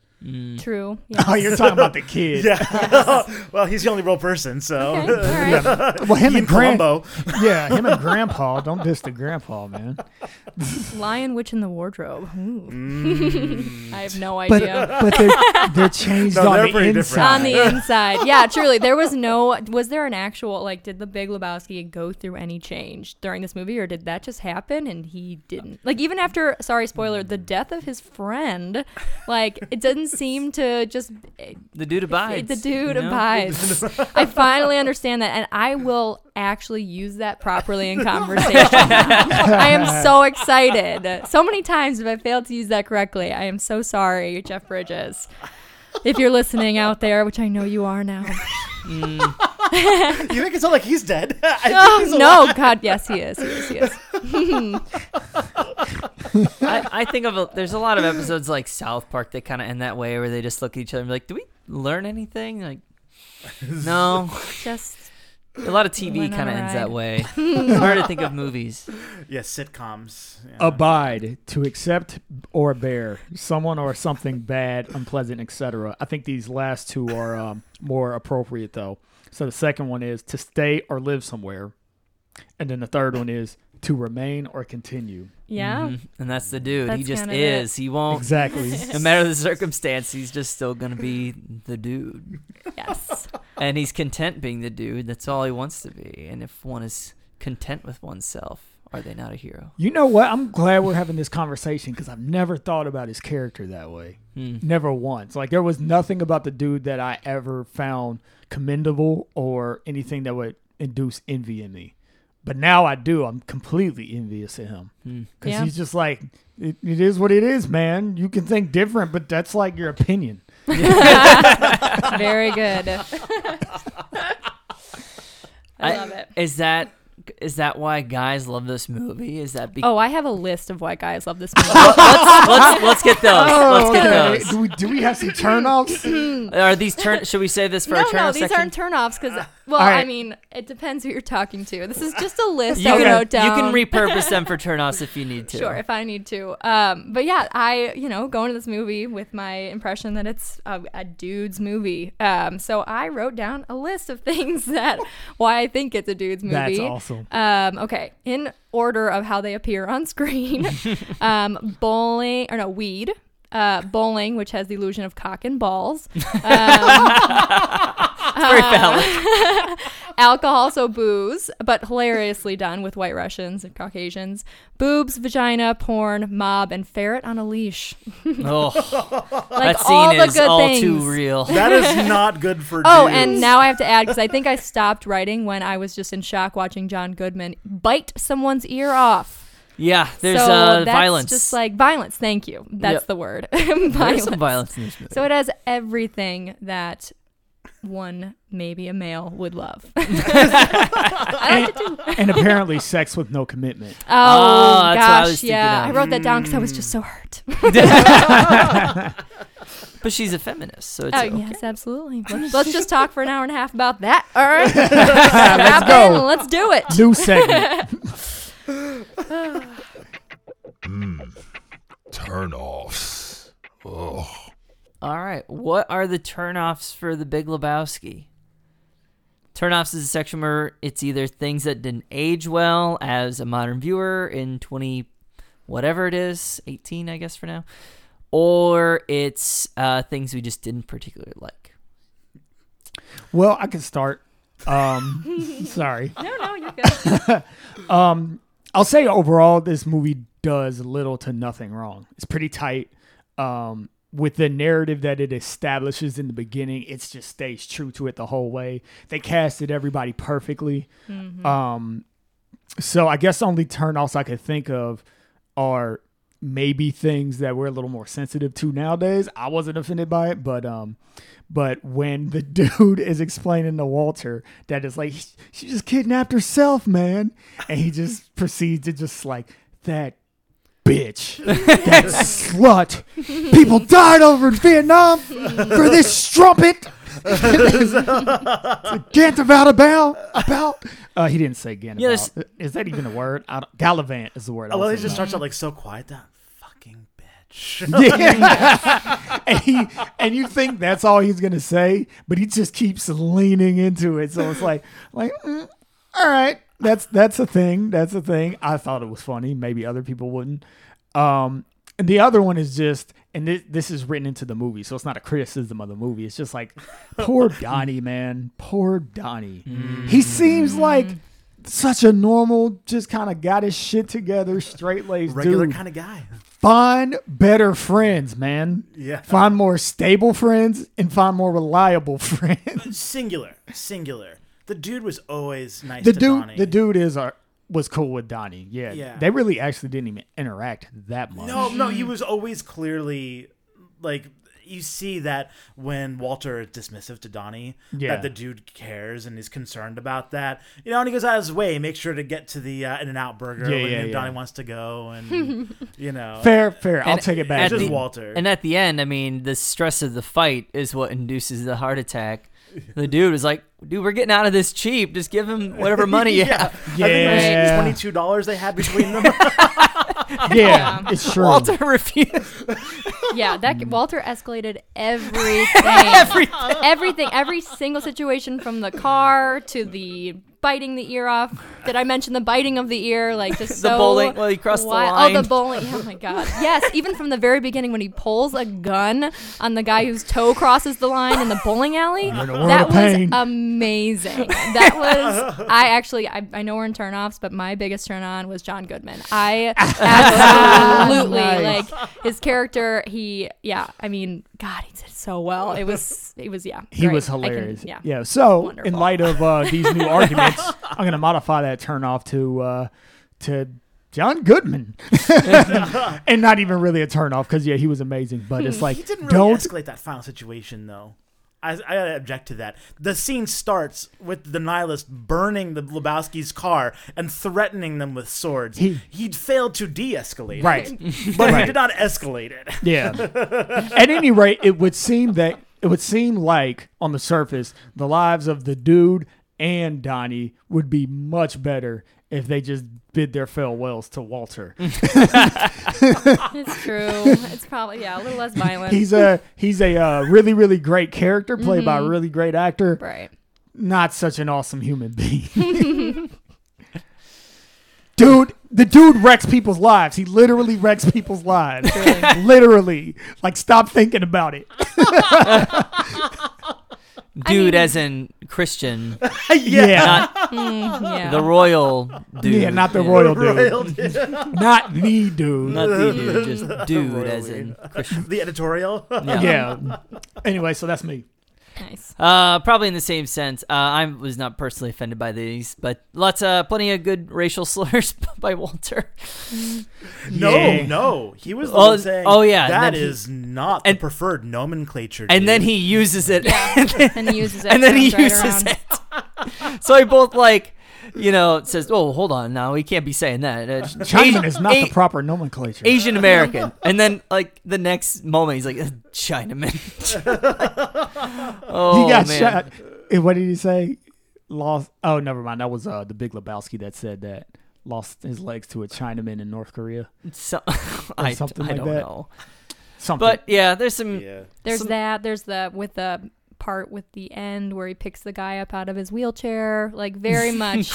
True yeah Oh, you're talking about the kid. Yeah. well, he's the only real person, so. okay, all right. Well, him Ian and Grand, Columbo. yeah, him and Grandpa. Don't diss the Grandpa, man. lion witch in the wardrobe Ooh. Mm. i have no idea but they're they're changed No, on they're the inside. different. on the inside. Yeah, truly. There was no was there an actual like did the Big Lebowski go through any change during this movie or did that just happen and he didn't? Like even after sorry spoiler, the death of his friend, like it doesn't seem to just The dude abides. the dude you know? abides. I finally understand that and I will actually use that properly in conversation. I am so excited. So many times have I failed to use that correctly. I am so sorry, Jeff Bridges. If you're listening out there, which I know you are now. Mm. You make it sound like he's dead. I think Oh, he's no, alive. God, yes, he is. He is. He is. I, I think of a, there's a lot of episodes like South Park that kind of end that way, where they just look at each other and be like, "Do we learn anything?" Like, no. Just A lot of TV kind of ends that way. hard to think of movies. Yeah, sitcoms. Yeah. Abide to accept or bear someone or something bad, unpleasant, etc. I think these last two are um, more appropriate though. So the second one is to stay or live somewhere, and then the third one is to remain or continue. Yeah. Mhm. And that's the dude. he just is. of it. is. He won't. Exactly. No matter the circumstance, he's just still gonna be the dude, Yes. and he's content being the dude. That's all he wants to be. And if one is content with oneself, are they not a hero? You know what? I'm glad we're having this conversation because I've never thought about his character that way. Hmm. Never once. Like there was nothing about the dude that I ever found commendable or anything that would induce envy in me. But now I do. I'm completely envious of him Hmm. because Yeah. he's just like, it, it is what it is, man. You can think different, but that's like your opinion. Very good. I, I- love it. Is that is that why guys love this movie? Is that because Oh, I have a list of why guys love this movie. let's, let's let's get those. let's get Okay. those. Do we do we have some turnoffs? Are these turn? Should we save this for no, our turn no, these section? aren't turnoffs because, well, All right. I mean, it depends who you're talking to. This is just a list you I can wrote down. you can repurpose them for turnoffs if you need to. Sure, if I need to. Um, but yeah, I you know go into this movie with my impression that it's a, a dude's movie. Um, so I wrote down a list of things that why I think it's a dude's movie. That's awesome. Um, okay, in order of how they appear on screen, um, bowling or no weed. Uh, bowling, which has the illusion of cock and balls. Very phallic. alcohol, so booze, but hilariously done with white Russians and Caucasians. Boobs, vagina, porn, mob, and ferret on a leash. Oh, Like that scene all the is good all things. too real. That is not good for Oh, dudes. and now I have to add because I think I stopped writing when I was just in shock watching John Goodman bite someone's ear off. Yeah, there's so uh, that's violence. Just like violence. Thank you. That's Yep. the word. there's some violence in this movie. So it has everything that one maybe a male would love. I like it too. and apparently, sex with no commitment. Oh, Oh, that's what I gosh, was thinking yeah. of. I wrote that down because I was just so mm. hurt. but she's a feminist, so it's Oh okay. yes, absolutely. Let's, let's just talk for an hour and a half about that. All right, let's go. Let's do it. New segment. Hmm. Turn-offs. Oh, All right. What are the turnoffs for the Big Lebowski? Turnoffs is a section where it's either things that didn't age well as a modern viewer in 20 whatever it is, 18 I guess for now, or it's uh, things we just didn't particularly like. well, I can start. Um, sorry. No, no, you're good. Um, I'll say overall, this movie does little to nothing wrong. It's pretty tight. Um, with the narrative that it establishes in the beginning, it just stays true to it the whole way. They casted everybody perfectly. Um, so I guess the only turnoffs I could think of are maybe things that we're a little more sensitive to nowadays. I wasn't offended by it, but um, but when the dude is explaining to Walter that it's like she just kidnapped herself, man, and he just proceeds to just like that bitch, that slut. People died over in Vietnam for this strumpet. Gantabout about about. Uh, he didn't say Gantabout. Yeah, there's- is that even a word? I don't, Gallivant is the word. I Oh, well, was he just thinking starts out like so quiet. That fucking bitch. of. yeah. and he and you think that's all he's gonna say, but he just keeps leaning into it. So it's like like mm, all right, that's that's a thing. That's a thing. I thought it was funny. Maybe other people wouldn't. Um, and the other one is just, and this, this is written into the movie, so it's not a criticism of the movie. It's just like, poor Donnie, man, poor Donnie. He seems like such a normal, just kind of got his shit together, straight laced Regular kind of guy. Find better friends, man. Yeah. Find more stable friends and find more reliable friends. Singular. Singular. The dude was always nice the to dude, Donnie. the dude is uh, was cool with Donnie. Yeah, Yeah. They really actually didn't even interact that much. No, no, he was always clearly like you see that when Walter is dismissive to Donnie, Yeah. that the dude cares and is concerned about that. You know, and he goes out of his way, make sure to get to the uh, In and Out Burger Yeah, when yeah, yeah. Donnie wants to go, and you know, Fair, fair. I'll And take it at back. it's just the- Walter. And at the end, I mean, the stress of the fight is what induces the heart attack. The dude was like, "Dude, we're getting out of this cheap. Just give him whatever money you yeah, have." I think it was Yeah. twenty two dollars they had between them. yeah, it's true. Walter refused. Yeah, that. Walter escalated everything. everything. Everything. Every single situation from the car to the biting the ear off. Did I mention the biting of the ear? Like just The so bowling- well, he crossed the line. Oh, the bowling. Oh my god. Yes, even from the very beginning when he pulls a gun on the guy whose toe crosses the line in the bowling alley. in a world That was amazing. That was. I actually. I, I know we're in turnoffs, but my biggest turn on was John Goodman. I absolutely Nice. like his character. He. Yeah. I mean, God, he did so well. It was. It was. Yeah. He great. was I can- hilarious. yeah. yeah. So, in light of uh, these new arguments. I'm gonna modify that turn off to uh, to John Goodman, and not even really a turn off because yeah, he was amazing. But it's like He didn't really don't escalate that final situation, though. I, I gotta object to that. The scene starts with the nihilist burning the Lebowski's car and threatening them with swords. He- He'd failed to de-escalate, it, right. but he did not escalate it. Yeah. At any rate, it would seem that it would seem like on the surface the lives of the dude and Donnie would be much better if they just bid their farewells to Walter. It's true. It's probably yeah, a little less violent. He's a he's a uh, really really great character played by a really great actor. right. Not such an awesome human being. Dude, the dude wrecks people's lives. He literally wrecks people's lives. literally. Like, stop thinking about it. Dude, mean- as in Christian, yeah. not Mm, yeah. the royal dude. Yeah, not the royal dude. Royal dude. Not the dude. Not the dude, just dude, royal as in Christian. the editorial. Yeah. yeah. Anyway, so that's me. Nice. Uh, probably in the same sense. Uh, I was not personally offended by these, but lots, uh, plenty of good racial slurs by Walter. No, Yeah. no, he was the Oh, one saying, oh, yeah, that is he- is not and- the preferred nomenclature." And then he uses it, Yeah, and then he uses it. and then he runs right uses around. it. so I both like, you know, it says, "Oh, hold on, now we can't be saying that." Uh, Chinaman is not A- the proper nomenclature. Asian American, and then like the next moment he's like, "Chinaman." oh he got man. shot. Eh, What did he say? Lost. Oh, never mind. That was uh, the Big Lebowski that said that. Lost his legs to a Chinaman in North Korea. So, I, something I like don't that. know, Something. but yeah, there's some. yeah. There's Some- that. There's the with the part with the end where he picks the guy up out of his wheelchair. Like very much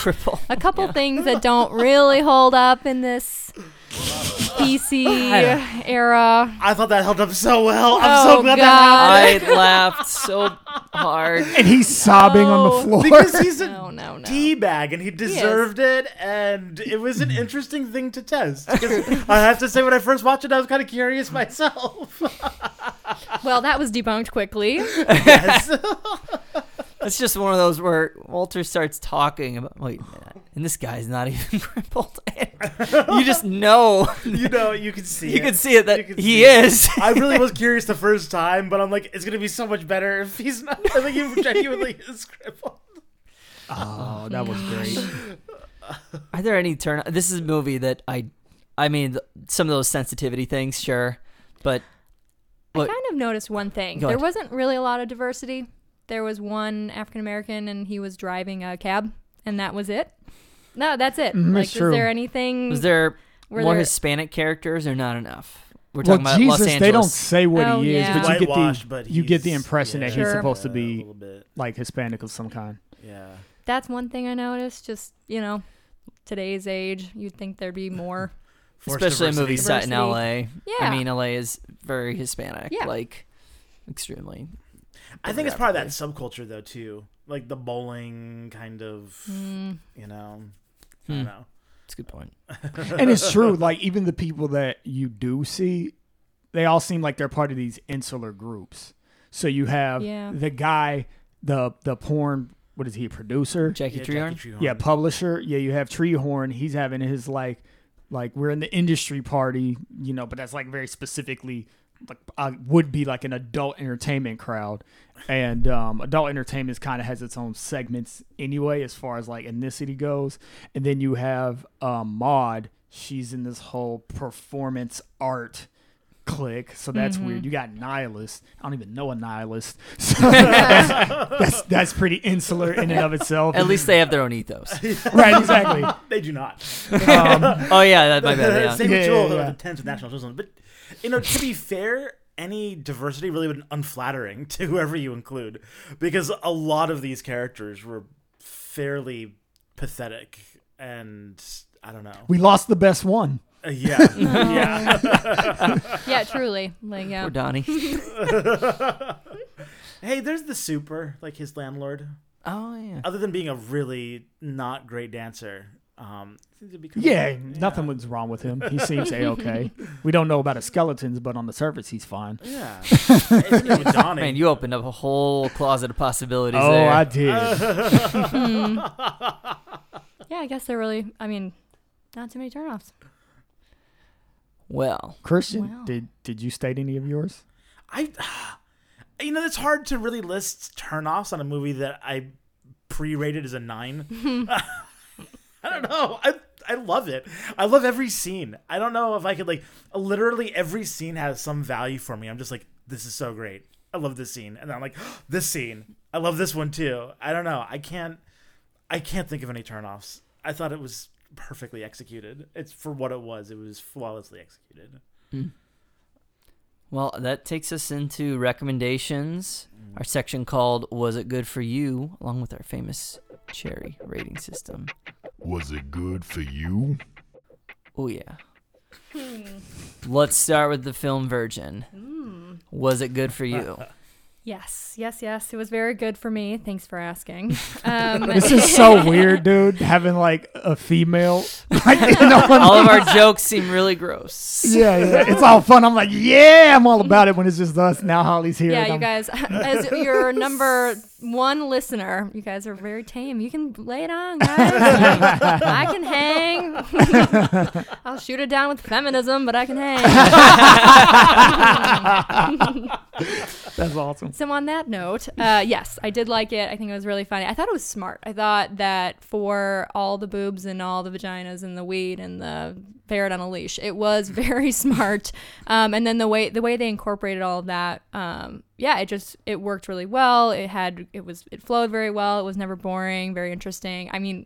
a couple things that don't really hold up in this PC era. I thought that held up so well. I'm Oh, so glad God. that I laughed so hard. and he's sobbing on Oh. the floor. because he's a No, no, no. d bag and he deserved it, and it was an interesting thing to test. I have to say, when I first watched it, I was kind of curious myself. Well, that was debunked quickly. yes. It's just one of those where Walter starts talking about, wait a minute, and this guy's not even crippled. You just know, you know, you can see. you it. can see it that You he see it. is. I really was curious the first time, but I'm like, it's gonna be so much better if he's not. I think he genuinely is crippled. oh, that was oh, great. Are there any turn? This is a movie that I, I mean, some of those sensitivity things, sure, but I kind of noticed one thing. Go there ahead. wasn't really a lot of diversity. There was one African American, and he was driving a cab, and that was it. No, that's it. Mm, like, that's is there anything? was there were more there- Hispanic characters or not enough? We're Well, talking about Jesus, Los Angeles. they don't say what Oh, he is, yeah. but you get the but you get the he's- impression that yeah, he's Sure. supposed to be like Hispanic of some kind. Yeah. That's one thing I noticed. Just you know, today's age, you'd think there'd be more. Forced especially a movie set in LA. Yeah. I mean, LA is very Hispanic. Yeah. Like, extremely. I think it's probably that subculture though too, like the bowling kind of. Mm, You know. I Hmm. don't know. It's a good point. and it's true. Like even the people that you do see, they all seem like they're part of these insular groups. So you have Yeah. the guy, the the porn. What is he? a Producer? Jackie Yeah, Treehorn. Jackie Treehorn. Yeah, publisher. Yeah, you have Treehorn. He's having his like, like we're in the industry party, you know, but that's like very specifically like I would be like an adult entertainment crowd, and um, adult entertainment kind of has its own segments anyway, as far as like ethnicity goes. And then you have um, Maude. She's in this whole performance art clique, so that's Mhm. weird. You got nihilist. I don't even know a nihilist. So that's, that's that's pretty insular in and of itself. At least they have their own ethos. right, exactly. They do not. Um, oh yeah, that my bad. Yeah. Same Yeah, with yeah, Joel, yeah. yeah, intense with nationalism. But you know, to be fair, any diversity really would be unflattering to whoever you include, because a lot of these characters were fairly pathetic, and I don't know. we lost the best one. Uh, yeah, yeah. yeah, truly. Like yeah. Poor Donnie. hey, there's the super, like his landlord. Oh yeah. Other than being a really not great dancer, Um, seems to be kind Yeah, of- nothing was wrong with him. He seems a okay. We don't know about his skeletons, but on the surface, he's fine. Yeah, Donnie. Man, you opened up a whole closet of possibilities Oh, there. I did. Yeah, I guess they're really. I mean, not too many turnoffs. Well, Christian, Wow. did did you state any of yours? I, you know, it's hard to really list turnoffs on a movie that I pre-rated as a nine. I don't know. I I love it. I love every scene. I don't know if I could like literally every scene has some value for me. I'm just like, this is so great. I love this scene, and then I'm like, this scene. I love this one too. I don't know. I can't. I can't think of any turnoffs. I thought it was perfectly executed. It's for what it was. It was flawlessly executed. Hmm. well, that takes us into recommendations. Mm-hmm. Our section called "Was It Good for You?" along with our famous cherry rating system. Was it good for you? Oh yeah. Hmm. Let's start with the film Virgin. Hmm. Was it good for you? Yes, yes, yes. It was very good for me. Thanks for asking. Um, This is so weird, dude. Having like a female, like, you know, All of our jokes seem really gross. yeah, yeah, it's all fun. I'm like, yeah, I'm all about it when it's just us. Now Holly's here. yeah, you I'm- guys, as your number one listener, you guys are very tame. You can lay it on, guys. I can hang. I'll shoot it down with feminism, but I can hang. That's awesome. So on that note, uh, yes, I did like it. I think it was really funny. I thought it was smart. I thought that for all the boobs and all the vaginas and the weed and the ferret on a leash, it was very smart. Um, and then the way the way they incorporated all of that, um, yeah, it just it worked really well. It had it was it flowed very well. It was never boring. Very interesting. I mean.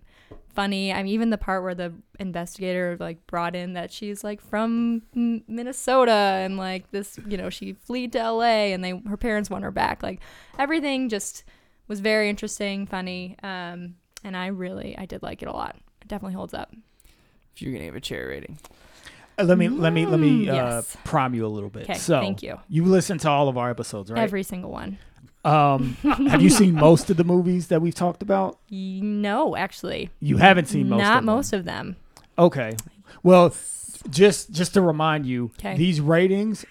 Funny. I mean, even the part where the investigator like brought in that she's like from Minnesota and like this, you know, she fled to LA and they her parents want her back. Like everything just was very interesting, funny, um, and I really I did like it a lot. It definitely holds up. If you're gonna give a chair rating, Uh, Let me let me let me Mm, uh, yes. prime you a little bit. 'Kay, so thank you. You listen to all of our episodes, right? Every single one. Um, have you seen most of the movies that we've talked about? No, actually, You haven't seen most. not of most Them. of them. Okay. Well, just just to remind you, 'Kay. these ratings,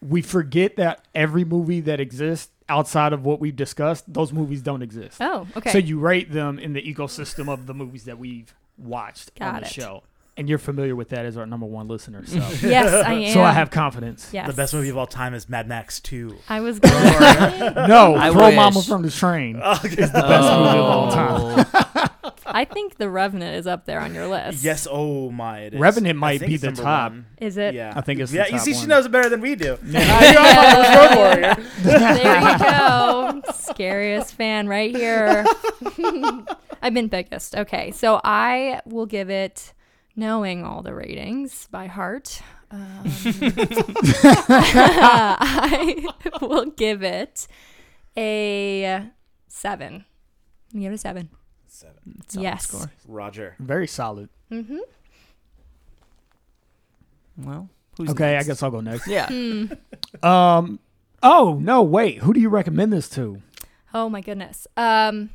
we forget that every movie that exists outside of what we've discussed, those movies don't exist. Oh, okay. So you rate them in the ecosystem of the movies that we've watched on the it. show. And you're familiar with that as our number one listener. So, yes, I am. so I have confidence. yes. The best movie of all time is Mad Max 2. I was gonna. No, I throw wish. Momma from the train. Okay. Is the best movie of all time. Oh. I think The Revenant is up there on your list. Yes, oh my. It is. Revenant might be the top. one. Is it? Yeah, I think it's the yeah. you top see, she knows it better than we do. Uh, you're Road Warrior. There you go. Scariest fan right here. I've been biggest. Okay, so I will give it, knowing all the ratings by heart, um, I will give it a seven. I'm gonna Give it a seven. Seven. Solid Yes. score. Roger. Very solid. Mm-hmm. Well, who's Okay, next? I guess I'll go next. Yeah. Um. Oh no! Wait. Who do you recommend this to? Oh my goodness. Um,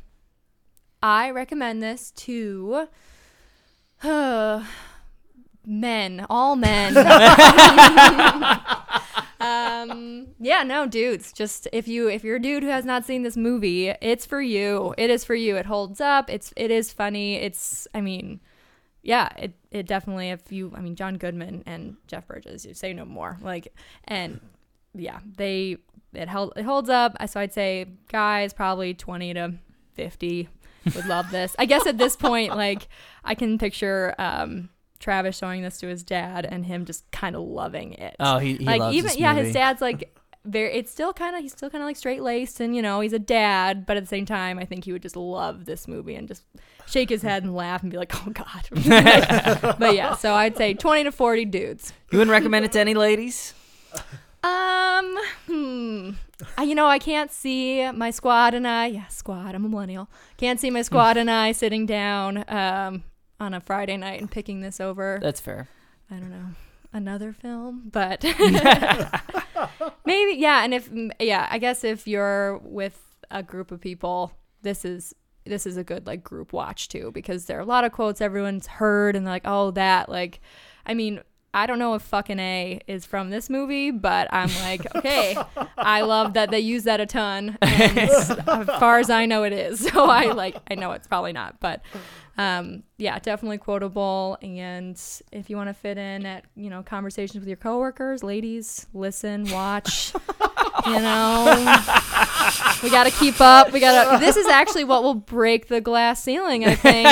I recommend this to men, all men. um, yeah, no, dudes. Just if you if you're a dude who has not seen this movie, it's for you. It is for you. It holds up. It's it is funny. It's I mean, yeah, it it definitely. If you, I mean, John Goodman and Jeff Bridges, you say no more. Like, and yeah, they it held it holds up. So I'd say guys probably twenty to fifty would love this. I guess at this point, like I can picture um, Travis showing this to his dad and him just kind of loving it. Oh, he, he like loves even yeah, his dad's like very. It's still kind of he's still kind of like straight laced and you know he's a dad, but at the same time, I think he would just love this movie and just shake his head and laugh and be like, oh god. but yeah, so I'd say twenty to forty dudes. You wouldn't recommend it to any ladies? Um, hmm. I, you know, I can't see my squad and I. Yeah, squad. I'm a millennial. Can't see my squad and I sitting down um on a Friday night and picking this over. That's fair. I don't know another film, but maybe yeah. And if yeah, I guess if you're with a group of people, this is this is a good like group watch too because there are a lot of quotes everyone's heard and they're like, oh that like, I mean. I don't know if fucking A is from this movie, but I'm like, okay, I love that they use that a ton. As far as I know, it is. So I like, I know it's probably not, but um, yeah, definitely quotable. And if you want to fit in at you know conversations with your coworkers, ladies, listen, watch. You know, we got to keep up. We got to. This is actually what will break the glass ceiling. I think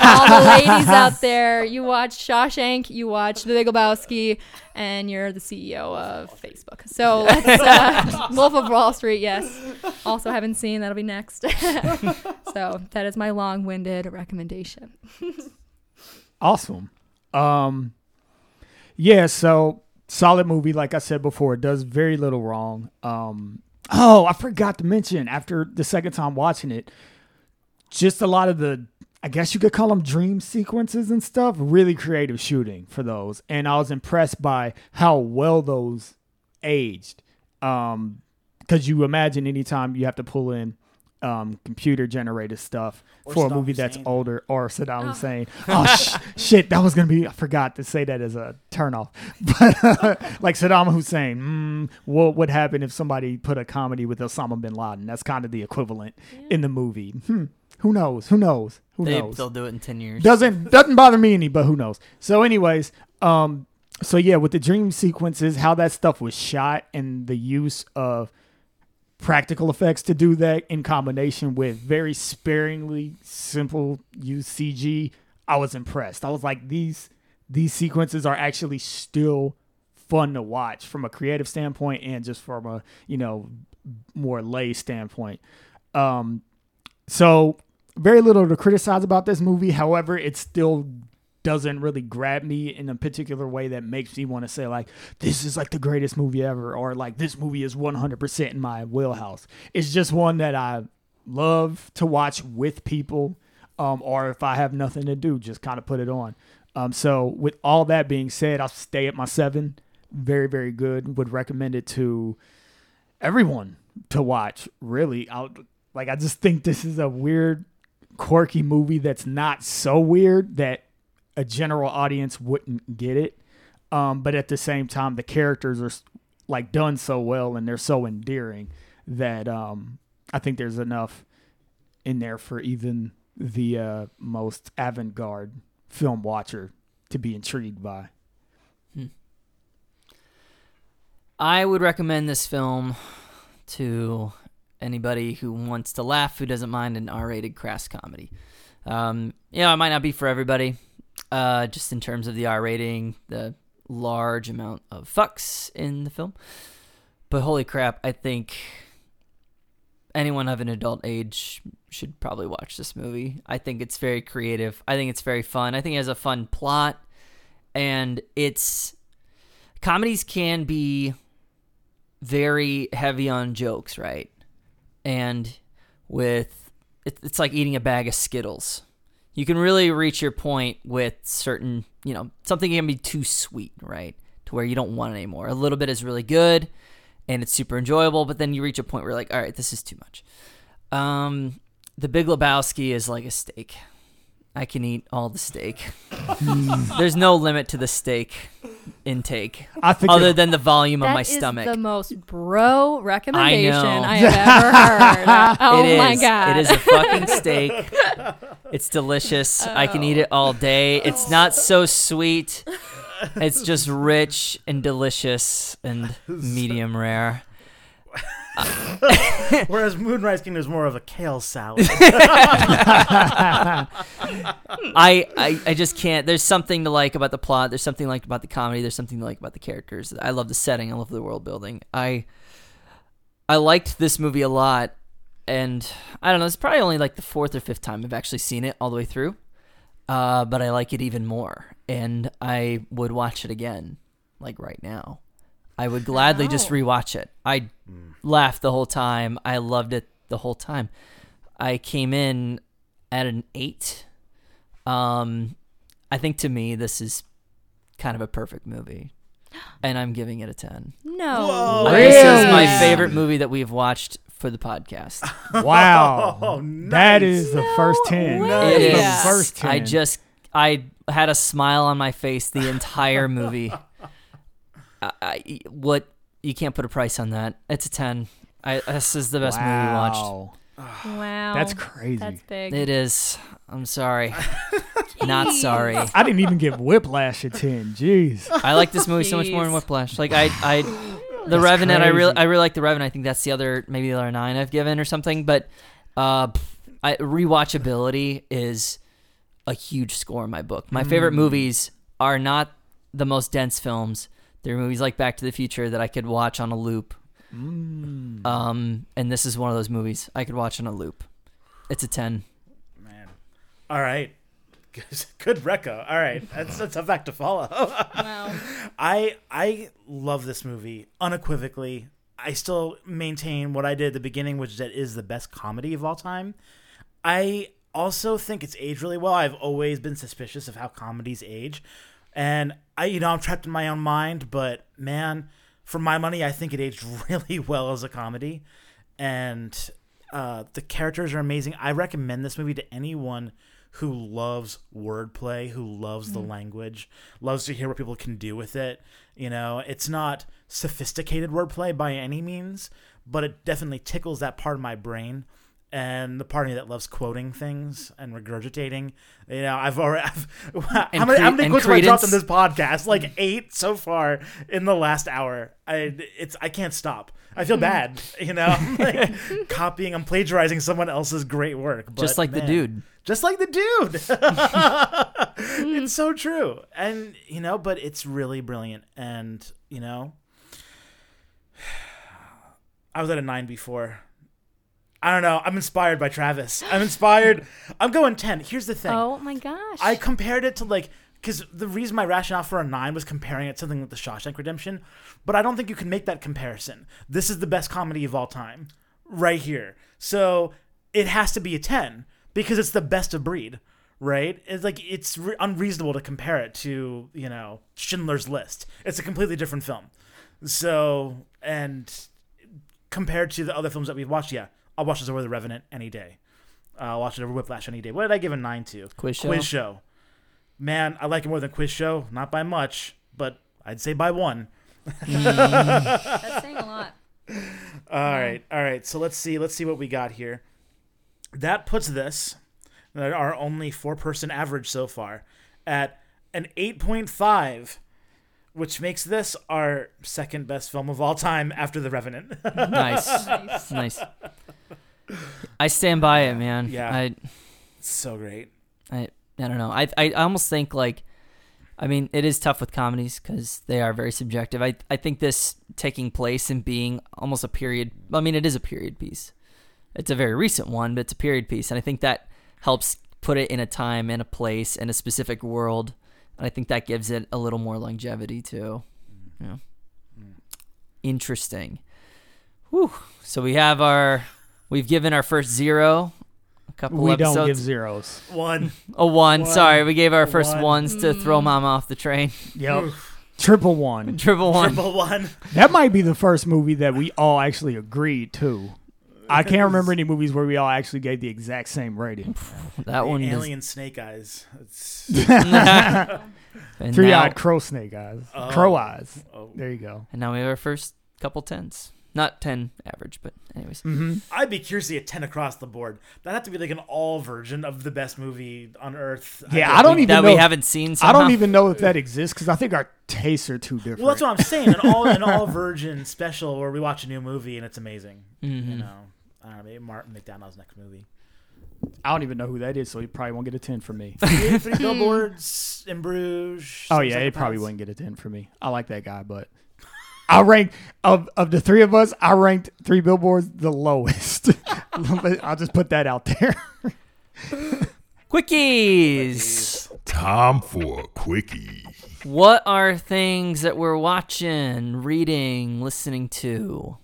all the ladies out there, you watch Shawshank, you watch The Big Lebowski, and you're the CEO of Facebook. So let's, uh, Wolf of Wall Street, yes. Also haven't seen. That'll be next. so that is my long-winded recommendation. Awesome. Um, yeah, so solid movie. Like I said before, it does very little wrong. Um, oh, I forgot to mention after the second time watching it, just a lot of the, I guess you could call them dream sequences and stuff. Really creative shooting for those, and I was impressed by how well those aged. Um, because you imagine anytime you have to pull in um, computer generated stuff Or for a Saddam movie that's Hussein. older or Saddam Oh. Hussein. Oh sh- shit, that was gonna be. I forgot to say that as a turnoff. But uh, like Saddam Hussein, mm, what would happen if somebody put a comedy with Osama bin Laden? That's kind of the equivalent in the movie. Hmm. Who knows? Who knows? Who They, knows? they'll do it in ten years. doesn't doesn't bother me any, but who knows? So, anyways, um, so yeah, with the dream sequences, how that stuff was shot and the use of practical effects to do that in combination with very sparingly simple use CG, I was impressed. I was like, these these sequences are actually still fun to watch from a creative standpoint and just from a you know more lay standpoint. Um, so very little to criticize about this movie. However, it's still doesn't really grab me in a particular way that makes me want to say like this is like the greatest movie ever or like this movie is 100% in my wheelhouse. It's just one that I love to watch with people um, or if I have nothing to do, just kind of put it on. Um, so with all that being said, I'll stay at my seven. Very, very good. Would recommend it to everyone to watch. Really, I like. I just think this is a weird, quirky movie that's not so weird that a general audience wouldn't get it. Um, but at the same time, the characters are like done so well and they're so endearing that um, I think there's enough in there for even the uh, most avant-garde film watcher to be intrigued by. I would recommend this film to anybody who wants to laugh, who doesn't mind an R-rated crass comedy. Um, you know, it might not be for everybody, uh, just in terms of the R rating, the large amount of fucks in the film. But holy crap, I think anyone of an adult age should probably watch this movie. I think it's very creative. I think it's very fun. I think it has a fun plot, and it's comedies can be very heavy on jokes, right? And with it's like eating a bag of Skittles. You can really reach your point with certain, you know, something can be too sweet, right? To where you don't want it anymore. A little bit is really good and it's super enjoyable, but then you reach a point where you're like, all right, this is too much. Um, the Big Lebowski is like a steak. I can eat all the steak. There's no limit to the steak intake I think other than the volume of my is stomach. the most bro recommendation know. I, have ever heard. Oh It my is. god! It is a fucking steak. It's delicious. I can eat it oh. all day. It's not so sweet. It's just rich and delicious and medium rare. Whereas Moonrise Kingdom is more of a kale salad. I, I I just can't. There's something to like about the plot. There's something to like about the comedy. There's something to like about the characters. I love the setting. I love the world building. I I liked this movie a lot, and I don't know. It's probably only like the fourth or fifth time I've actually seen it all the way through. Uh, but I like it even more, and I would watch it again, like right now. I would gladly just Wow. rewatch it. I laughed the whole time. I loved it the whole time. I came in at an eight. Um, I think to me this is kind of a perfect movie, and I'm giving it a ten. no. Whoa. This is my favorite movie that we've watched for the podcast. Wow. Oh, That nice. is the first 10. way. That's It the first 10. I just I had a smile on my face the entire movie. I, I, what you can't put a price on that. It's a ten. I, this is the best movie we watched. Wow. Wow. That's crazy. That's big. It is. I'm sorry. Not sorry. I didn't even give Whiplash a 10. Jeez. I like this movie so much more than Jeez. Whiplash. Like I, I, The That's Revenant. I really. I really like The Revenant. I think that's the other, maybe the other nine I've given or something. But, uh, I, rewatchability is a huge score in my book. My favorite Mm. movies are not the most dense films. They're movies like Back to the Future that I could watch on a loop. Mm. Um, and this is one of those movies I could watch on a loop. It's a ten. Man. All right. Good, Recco. All right. That's, that's a fact to follow. wow. I I love this movie unequivocally. I still maintain what I did at the beginning, which is that it is the best comedy of all time. I also think it's aged really well. I've always been suspicious of how comedies age, and I you know I'm trapped in my own mind. But man, for my money, I think it aged really well as a comedy, and uh, the characters are amazing. I recommend this movie to anyone who loves wordplay, who loves the mm. language, loves to hear what people can do with it. You know, it's not sophisticated wordplay by any means, but it definitely tickles that part of my brain. And the part of me that loves quoting things and regurgitating, you know, I've already. I've, how And many, how many quotes have I dropped on this podcast? Like eight so far in the last hour. I it's I can't stop. I feel hmm. bad, you know. I'm like copying, I'm plagiarizing someone else's great work. But Just like the dude. just like the dude. it's so true. And, you know, but it's really brilliant. And, you know, I was at a nine before. I don't know. I'm inspired by Travis. I'm inspired. I'm going 10. Here's the thing. Oh my gosh. I compared it to like because the reason my rationale for a nine was comparing it to something like The Shawshank Redemption, but I don't think you can make that comparison. This is the best comedy of all time, right here. So it has to be a ten because it's the best of breed, right? It's like it's re- unreasonable to compare it to you know Schindler's List. It's a completely different film. So and compared to the other films that we've watched, yeah, I'll watch this over The Revenant any day. Uh, I'll watch it over Whiplash any day. What did I give a nine to? Quiz show. Quiz show. Man, I like it more than quiz show. Not by much, but I'd say by one. That's saying a lot. All right, all right. So let's see. Let's see what we got here. That puts this, our only four-person average so far, at an eight point five, which makes this our second best film of all time after The Revenant. Nice. Nice. nice. I stand by it, man. Yeah. I, so great. I, I don't know. I, I almost think like, I mean, it is tough with comedies because they are very subjective. I, I think this taking place and being almost a period. I mean, it is a period piece. It's a very recent one, but it's a period piece, and I think that helps put it in a time and a place and a specific world. And I think that gives it a little more longevity too. Mm. Yeah. Mm. Interesting. Whew. So we have our, we've given our first zero. A couple We episodes. don't give zeros. One. A one. One. Sorry, we gave our first One. ones to throw mom off the train. Yep. Triple one. Triple one. Triple one. That might be the first movie that we all actually agreed to. I can't remember any movies where we all actually gave the exact same rating. That one. does- Alien Snake Eyes. It's, and Three now, eyed crow snake eyes. Oh. Crow eyes. oh. There you go. and now we have our first couple tens. Not ten average, but anyways. Mm-hmm. I'd be curious to see a 10 across the board. That'd have to be like an all version of the best movie on earth. Yeah, I'd I don't be- even that know. we haven't seen. I don't even know if that exists because I think our tastes are too different. Well, that's what I'm saying. An all an all virgin special where we watch a new movie and it's amazing. Mhm. You know, I don't know. Maybe Martin McDonagh's next movie. I don't even know who that is, so he probably won't get a 10 from me. Three, three billboards in Bruges. oh, Seven yeah, he probably wouldn't get a 10 from me. I like that guy, but I ranked, of, of the three of us, I ranked Three Billboards the lowest. I'll just put that out there. Quickies. Time for a quickie. What are things that we're watching, reading, listening to,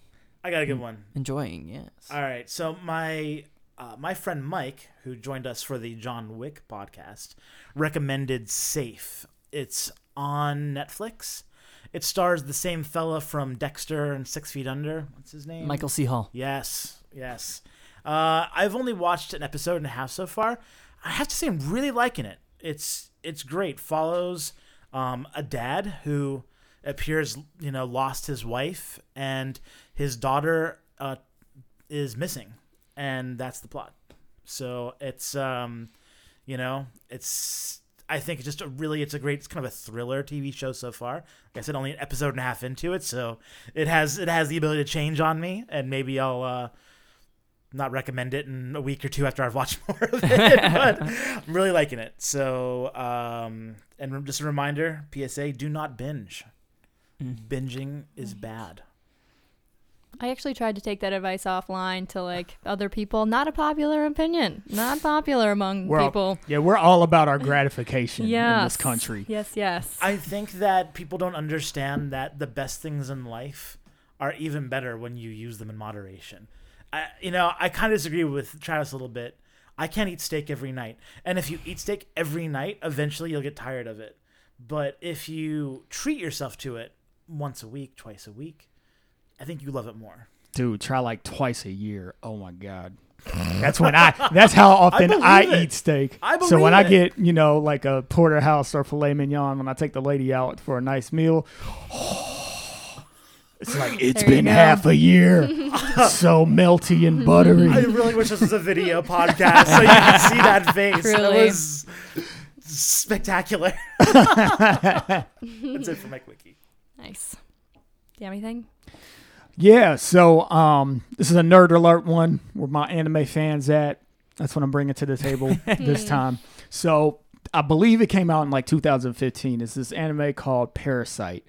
I got a good one. enjoying? Yes. All right, so my uh, my friend Mike, who joined us for the John Wick podcast, recommended Safe. It's on Netflix. It stars the same fella from Dexter and Six Feet Under. What's his name? Michael C. Hall. Yes, yes. Uh, I've only watched an episode and a half so far. I have to say, I'm really liking it. It's it's great. Follows um, a dad who appears, you know, lost his wife and his daughter uh, is missing, and that's the plot. So it's um, you know, it's I think it's just a really it's a great it's kind of a thriller TV show so far. Like I said, only an episode and a half into it, so it has it has the ability to change on me, and maybe I'll uh, not recommend it in a week or two after I've watched more of it. but I'm really liking it. So um, and just a reminder, PSA: do not binge. Binging is bad. I actually tried to take that advice offline to like other people. Not a popular opinion. Not popular among We're all- people. yeah, we're all about our gratification Yes. in this country. Yes, yes. I think that people don't understand that the best things in life are even better when you use them in moderation. I, you know, I kind of disagree with Travis a little bit. I can't eat steak every night, and if you eat steak every night, eventually you'll get tired of it. But if you treat yourself to it once a week, twice a week, I think you love it more. Dude, try like twice a year. Oh my god. That's when I. That's how often I, believe it. eat steak. I so when I get you know like a porterhouse or filet mignon, when I take the lady out for a nice meal, it's like it's There been half a year. so melty and buttery. I really wish this was a video podcast so you could see that face. Truly. It was spectacular. That's it for Mike Wiki. nice. Do you have anything? Yeah, so um, this is a nerd alert one where my anime fans at. That's what I'm bringing to the table this time. So I believe it came out in like 2015. It's this anime called Parasyte.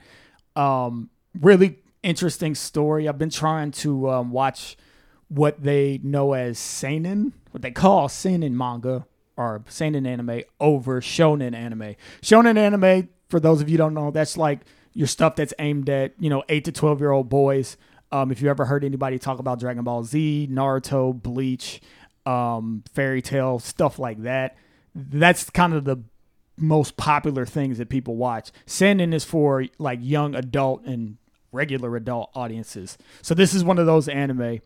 Um, really interesting story. I've been trying to um, watch what they know as seinen, what they call seinen manga or seinen anime over shonen anime. Shonen anime, for those of you who don't know, that's like your stuff that's aimed at you know eight to twelve year old boys. Um, if you ever heard anybody talk about Dragon Ball Z, Naruto, Bleach, um, Fairy Tail, stuff like that, that's kind of the most popular things that people watch. Seinen is for like young adult and regular adult audiences. So this is one of those anime,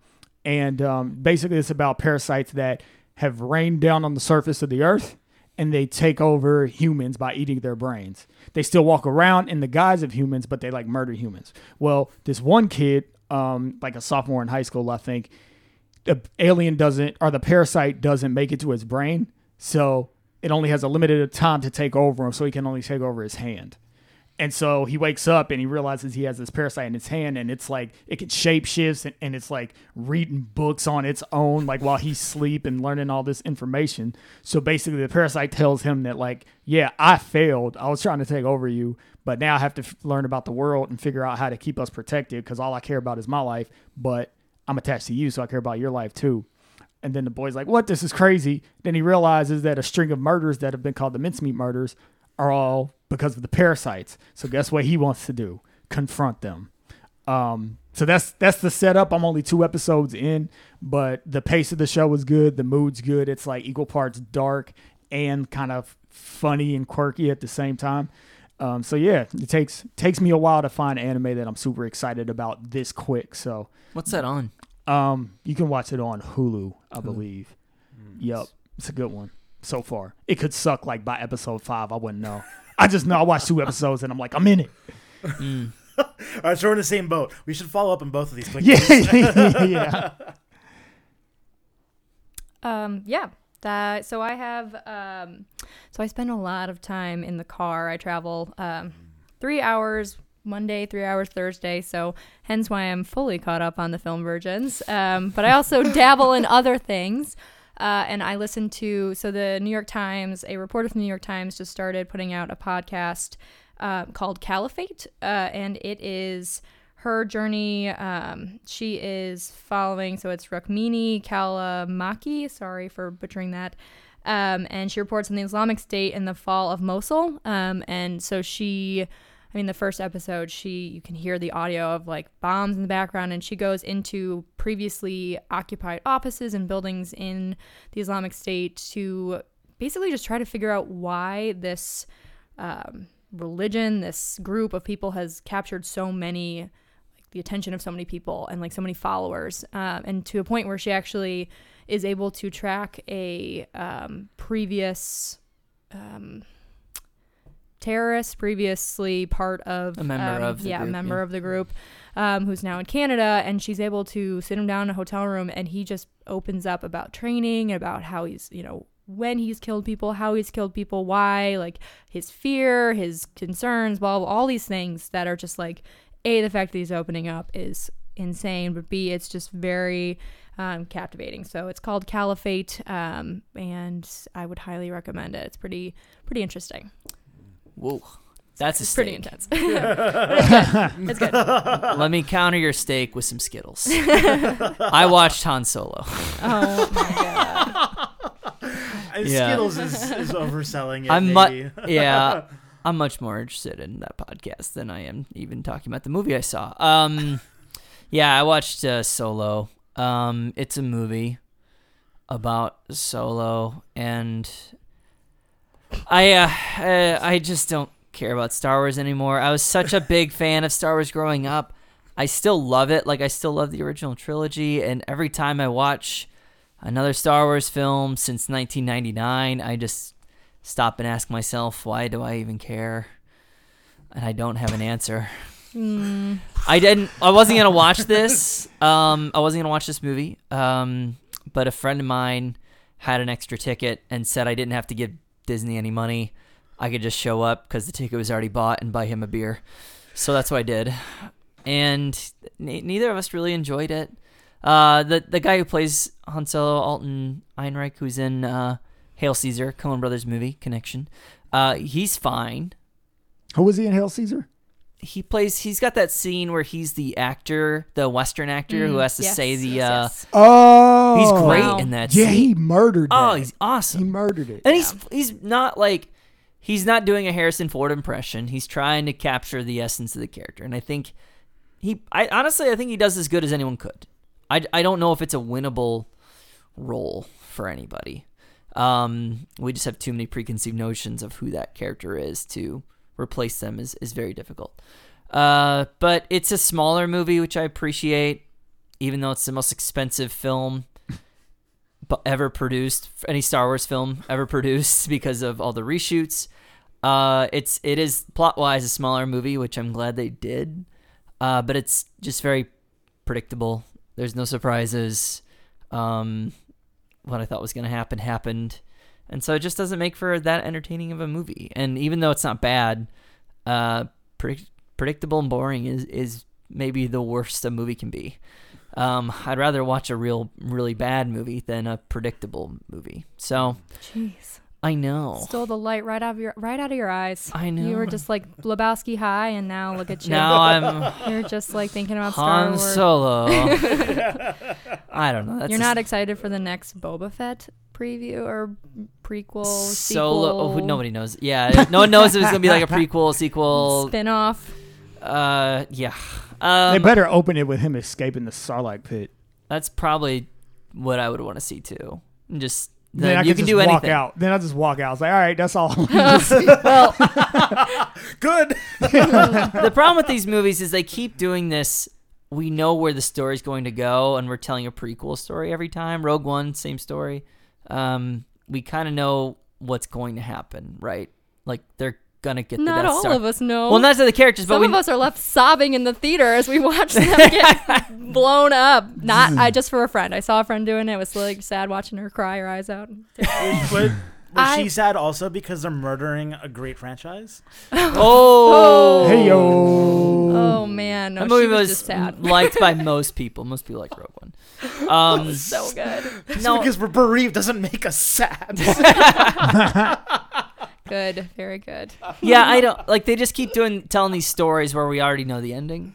and um, basically it's about parasites that have rained down on the surface of the earth and they take over humans by eating their brains. They still walk around in the guise of humans, but they like murder humans. Well, this one kid, um, like a sophomore in high school, I think, the alien doesn't or the parasite doesn't make it to his brain, so it only has a limited time to take over him, so he can only take over his hand. And so he wakes up and he realizes he has this parasite in his hand, and it's like it can shape shifts and, and it's like reading books on its own, like while he's asleep and learning all this information. So basically, the parasite tells him that, like, yeah, I failed. I was trying to take over you, but now I have to f- learn about the world and figure out how to keep us protected because all I care about is my life, but I'm attached to you, so I care about your life too. And then the boy's like, What? This is crazy. Then he realizes that a string of murders that have been called the mincemeat murders are all because of the parasites. So guess what he wants to do? Confront them. Um, so that's that's the setup. I'm only two episodes in, but the pace of the show is good. The mood's good. It's like equal parts dark and kind of funny and quirky at the same time. Um, so yeah, it takes takes me a while to find anime that I'm super excited about this quick. So What's that on? um, you can watch it on Hulu, I believe. Yep, it's a good one so far. It could suck like by episode five. I wouldn't know. I just know I watched two episodes and I'm like, I'm in it. All right, so we're in the same boat. We should follow up on both of these. Quick Yeah, yeah. Um, yeah. That so I have um, so I spend a lot of time in the car. I travel um, three hours Monday, three hours Thursday. So hence why I'm fully caught up on the film virgins. Um, but I also dabble in other things. Uh, and I listened to so the New York Times, a reporter from the New York Times just started putting out a podcast uh, called Caliphate, uh, and it is her journey. Um, she is following, so it's Rukmini Callimachi. Sorry for butchering that. Um, and she reports on the Islamic State in the fall of Mosul. Um, and so she, I mean, the first episode, she you can hear the audio of like bombs in the background, and she goes into previously occupied offices and buildings in the Islamic State to basically just try to figure out why this um, religion, this group of people has captured so many, like the attention of so many people and like so many followers, um, and to a point where she actually is able to track a um, previous um, terrorist, previously part of A member um, of the yeah, group, a member yeah. of the group, um, who's now in Canada, and she's able to sit him down in a hotel room, and he just opens up about training, about how he's you know when he's killed people, how he's killed people, why, like his fear, his concerns, blah, blah, all these things that are just like, A, the fact that he's opening up is insane, but B, it's just very um, captivating. So it's called Caliphate, um, and I would highly recommend it. It's pretty, pretty interesting. Whoa, that's a It's pretty steak. intense. it's good. Let me counter your steak with some Skittles. I watched Han Solo. Oh my god. Yeah. Skittles is, is overselling it. I'm maybe. mu- yeah, I'm much more interested in that podcast than I am even talking about the movie I saw. Um, yeah, I watched uh, Solo. Um, it's a movie about Solo, and I uh, uh, I just don't care about Star Wars anymore. I was such a big fan of Star Wars growing up. I still love it. Like I still love the original trilogy, and every time I watch another Star Wars film since 1999, I just stop and ask myself, why do I even care? And I don't have an answer. Mm, I didn't. I wasn't gonna watch this. Um, I wasn't gonna watch this movie. Um, but a friend of mine had an extra ticket and said I didn't have to give Disney any money. I could just show up because the ticket was already bought and buy him a beer. So that's what I did. And ne- neither of us really enjoyed it. Uh, the the guy who plays Han Solo, Alden Ehrenreich, who's in uh, Hail Caesar, Coen Brothers movie Connection, uh, he's fine. Who was he in Hail Caesar? He plays. He's got that scene where he's the actor, the Western actor who mm, has to yes, say the. yes, uh, yes. Oh, He's great Wow. in that. Yeah, scene. he murdered. Oh, that. he's he murdered it. And he's he's not like he's not doing a Harrison Ford impression. He's trying to capture the essence of the character, and I think he. I honestly, I think he does as good as anyone could. I, I don't know if it's a winnable role for anybody. Um, we just have too many preconceived notions of who that character is to replace them is is very difficult. Uh, but it's a smaller movie, which I appreciate, even though it's the most expensive film ever produced, any Star Wars film ever produced, because of all the reshoots. Uh, it's it is plot wise a smaller movie, which I'm glad they did. Uh, but it's just very predictable. There's no surprises. Um, what I thought was going to happen happened, and so it just doesn't make for that entertaining of a movie. And even though it's not bad, uh, predict- predictable and boring is is maybe the worst a movie can be. Um, I'd rather watch a real, really bad movie than a predictable movie. So Jeez. I know. Stole the light right out of your right out of your eyes. I know. You were just like Lebowski high, and now look at you. now I'm You're just like thinking about Star Han Wars. Solo. I don't know. That's You're just- not excited for the next Boba Fett preview or prequel, Solo. Oh, sequel, who- nobody knows. Yeah, no one knows if it's gonna be like a prequel, sequel. spin-off. Uh, yeah. Um, they better open it with him escaping the Sarlacc pit. that's probably what I would want to see too. And Just Then, then I you can can just do walk anything. out. Then I just walk out. I was like, all right, that's all. Well, good. the problem with these movies is they keep doing this. We know where the story's going to go, and we're telling a prequel story every time. Rogue One, same story. Um, we kind of know what's going to happen, right? Like they're gonna get the Not Death all Star. of us know. Well, not to the characters, but Some we of us are left sobbing in the theater as we watch them get blown up. Not I just for a friend. I saw a friend doing it. It was like sad watching her cry her eyes out. Was was I- she sad also because they're murdering a great franchise? oh, hey yo. Oh man, no, that movie she was, was just sad. liked by most people. Most people like Rogue One. Um, so good. Just no, because we're bereaved doesn't make us sad. Good, very good. yeah, I don't like. They just keep doing telling these stories where we already know the ending.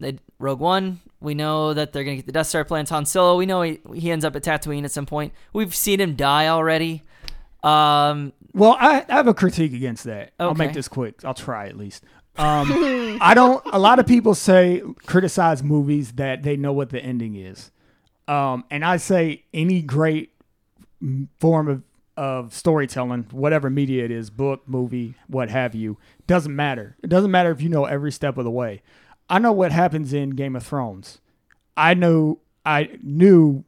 They, Rogue One, we know that they're gonna get the Death Star plans. Han Solo, we know he, he ends up at Tatooine at some point. We've seen him die already. Um, Well, I, I have a critique against that. I'll make this quick. I'll try at least. Um, I don't. A lot of people say criticize movies that they know what the ending is, um, and I say any great form of of storytelling, whatever media it is, book, movie, what have you, doesn't matter. It doesn't matter if you know every step of the way. I know what happens in Game of Thrones. I know I knew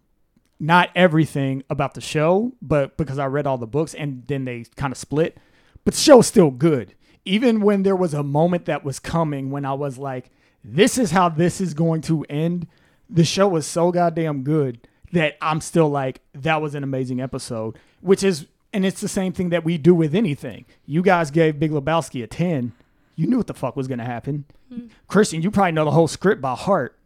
not everything about the show, but because I read all the books and then they kind of split. But the show is still good. Even when there was a moment that was coming when I was like, this is how this is going to end, the show was so goddamn good that I'm still like, that was an amazing episode, which is, and it's the same thing that we do with anything. You guys gave Big Lebowski a 10. You knew what the fuck was going to happen. Hmm. Christian, you probably know the whole script by heart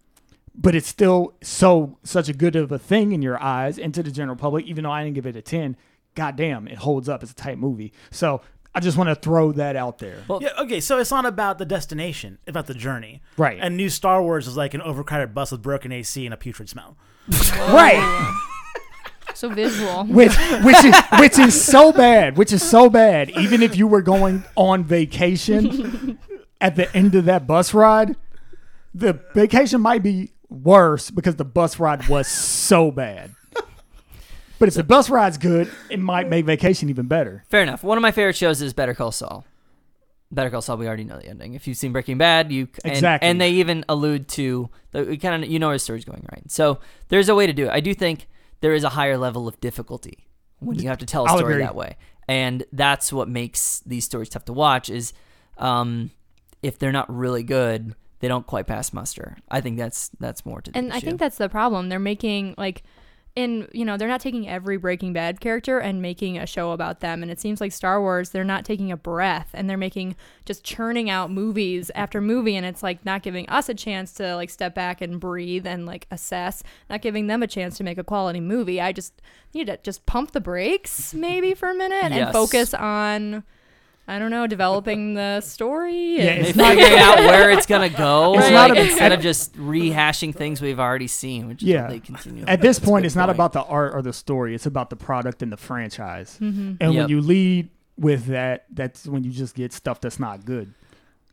but it's still so such a good of a thing in your eyes and to the general public even though i didn't give it a 10 goddamn it holds up it's a tight movie so i just want to throw that out there Yeah, okay, so it's not about the destination, it's about the journey. Right. And new Star Wars is like an overcrowded bus with broken AC and a putrid smell. right So visual. which which is which is so bad which is so bad even if you were going on vacation at the end of that bus ride the vacation might be worse because the bus ride was so bad but if the bus ride's good it might make vacation even better Fair enough. One of my favorite shows is Better Call Saul. Better Call Saul, we already know the ending. If you've seen Breaking Bad, you and, Exactly. and they even allude to the kind of you know where the story's going, right? So there's a way to do it. I do think there is a higher level of difficulty when you have to tell a story that way, and that's what makes these stories tough to watch. Is um, if they're not really good, they don't quite pass muster. I think that's that's more to the And I think that's the problem. They're making like in you know, they're not taking every Breaking Bad character and making a show about them. And it seems like Star Wars, they're not taking a breath and they're making just churning out movies after movie and it's like not giving us a chance to like step back and breathe and like assess, not giving them a chance to make a quality movie. I just need to just pump the brakes maybe for a minute and focus on I don't know, developing the story. Yeah, and- figuring out where it's gonna go, It's like, not a- instead of just rehashing things we've already seen, which Yeah. what they continue. At this That's a point, it's not point. about the art or the story. It's about the product and the franchise. Mm-hmm. And Yep. when you lead with that, that's when you just get stuff that's not good.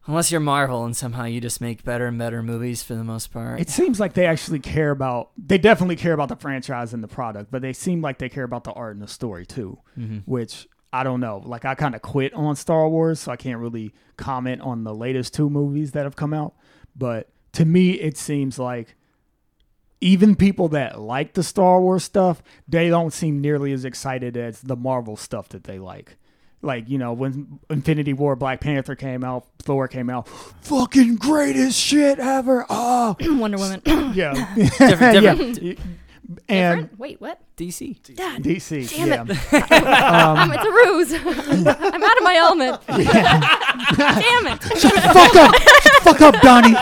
Unless you're Marvel and somehow you just make better and better movies for the most part. It seems like they actually care about. They definitely care about the franchise and the product, but they seem like they care about the art and the story too. Mm-hmm. Which I don't know. Like I kind of quit on Star Wars, so I can't really comment on the latest two movies that have come out. But to me, it seems like even people that like the Star Wars stuff, they don't seem nearly as excited as the Marvel stuff that they like. Like, you know, when Infinity War, Black Panther came out, Thor came out, fucking greatest shit ever. Oh, Wonder Woman. yeah. different, Yeah. Different And Different? Wait, what? DC. Yeah, DC. Damn yeah. it. Um, it's a ruse. I'm out of my element. Damn it. Fuck up. Fuck up, Donnie.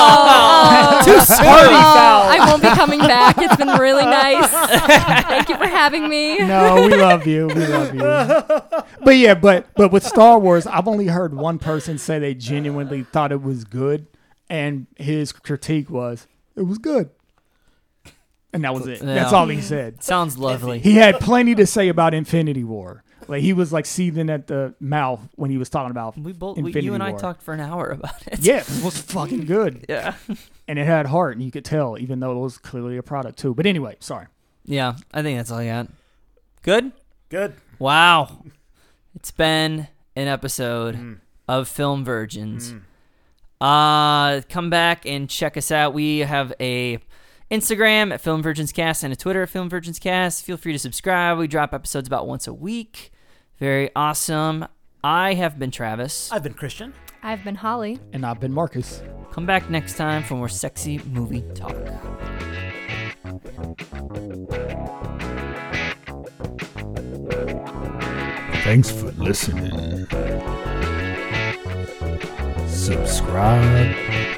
Oh, Too sorry, foul. I won't be coming back. It's been really nice. Thank you for having me. No, we love you. We love you. But yeah, but but with Star Wars, I've only heard one person say they genuinely thought it was good, and his critique was it was good, and that was it. That's all he said. Sounds lovely. He had plenty to say about Infinity War. Like he was like seething at the mouth when he was talking about. We both, Infinity you and I talked for an hour about it. Yeah, it was fucking good, yeah, and it had heart, and you could tell, even though it was clearly a product too. But anyway, sorry. yeah. I think that's all I got. Good. Good. Wow. It's been an episode of Film Virgins. Uh come back and check us out. We have a Instagram at Film Virgins Cast and a Twitter at Film Virgins Cast. Feel free to subscribe. We drop episodes about once a week. Very awesome. I have been Travis. I've been Christian. I've been Holly. And I've been Marcus. Come back next time for more sexy movie talk. Thanks for listening. Subscribe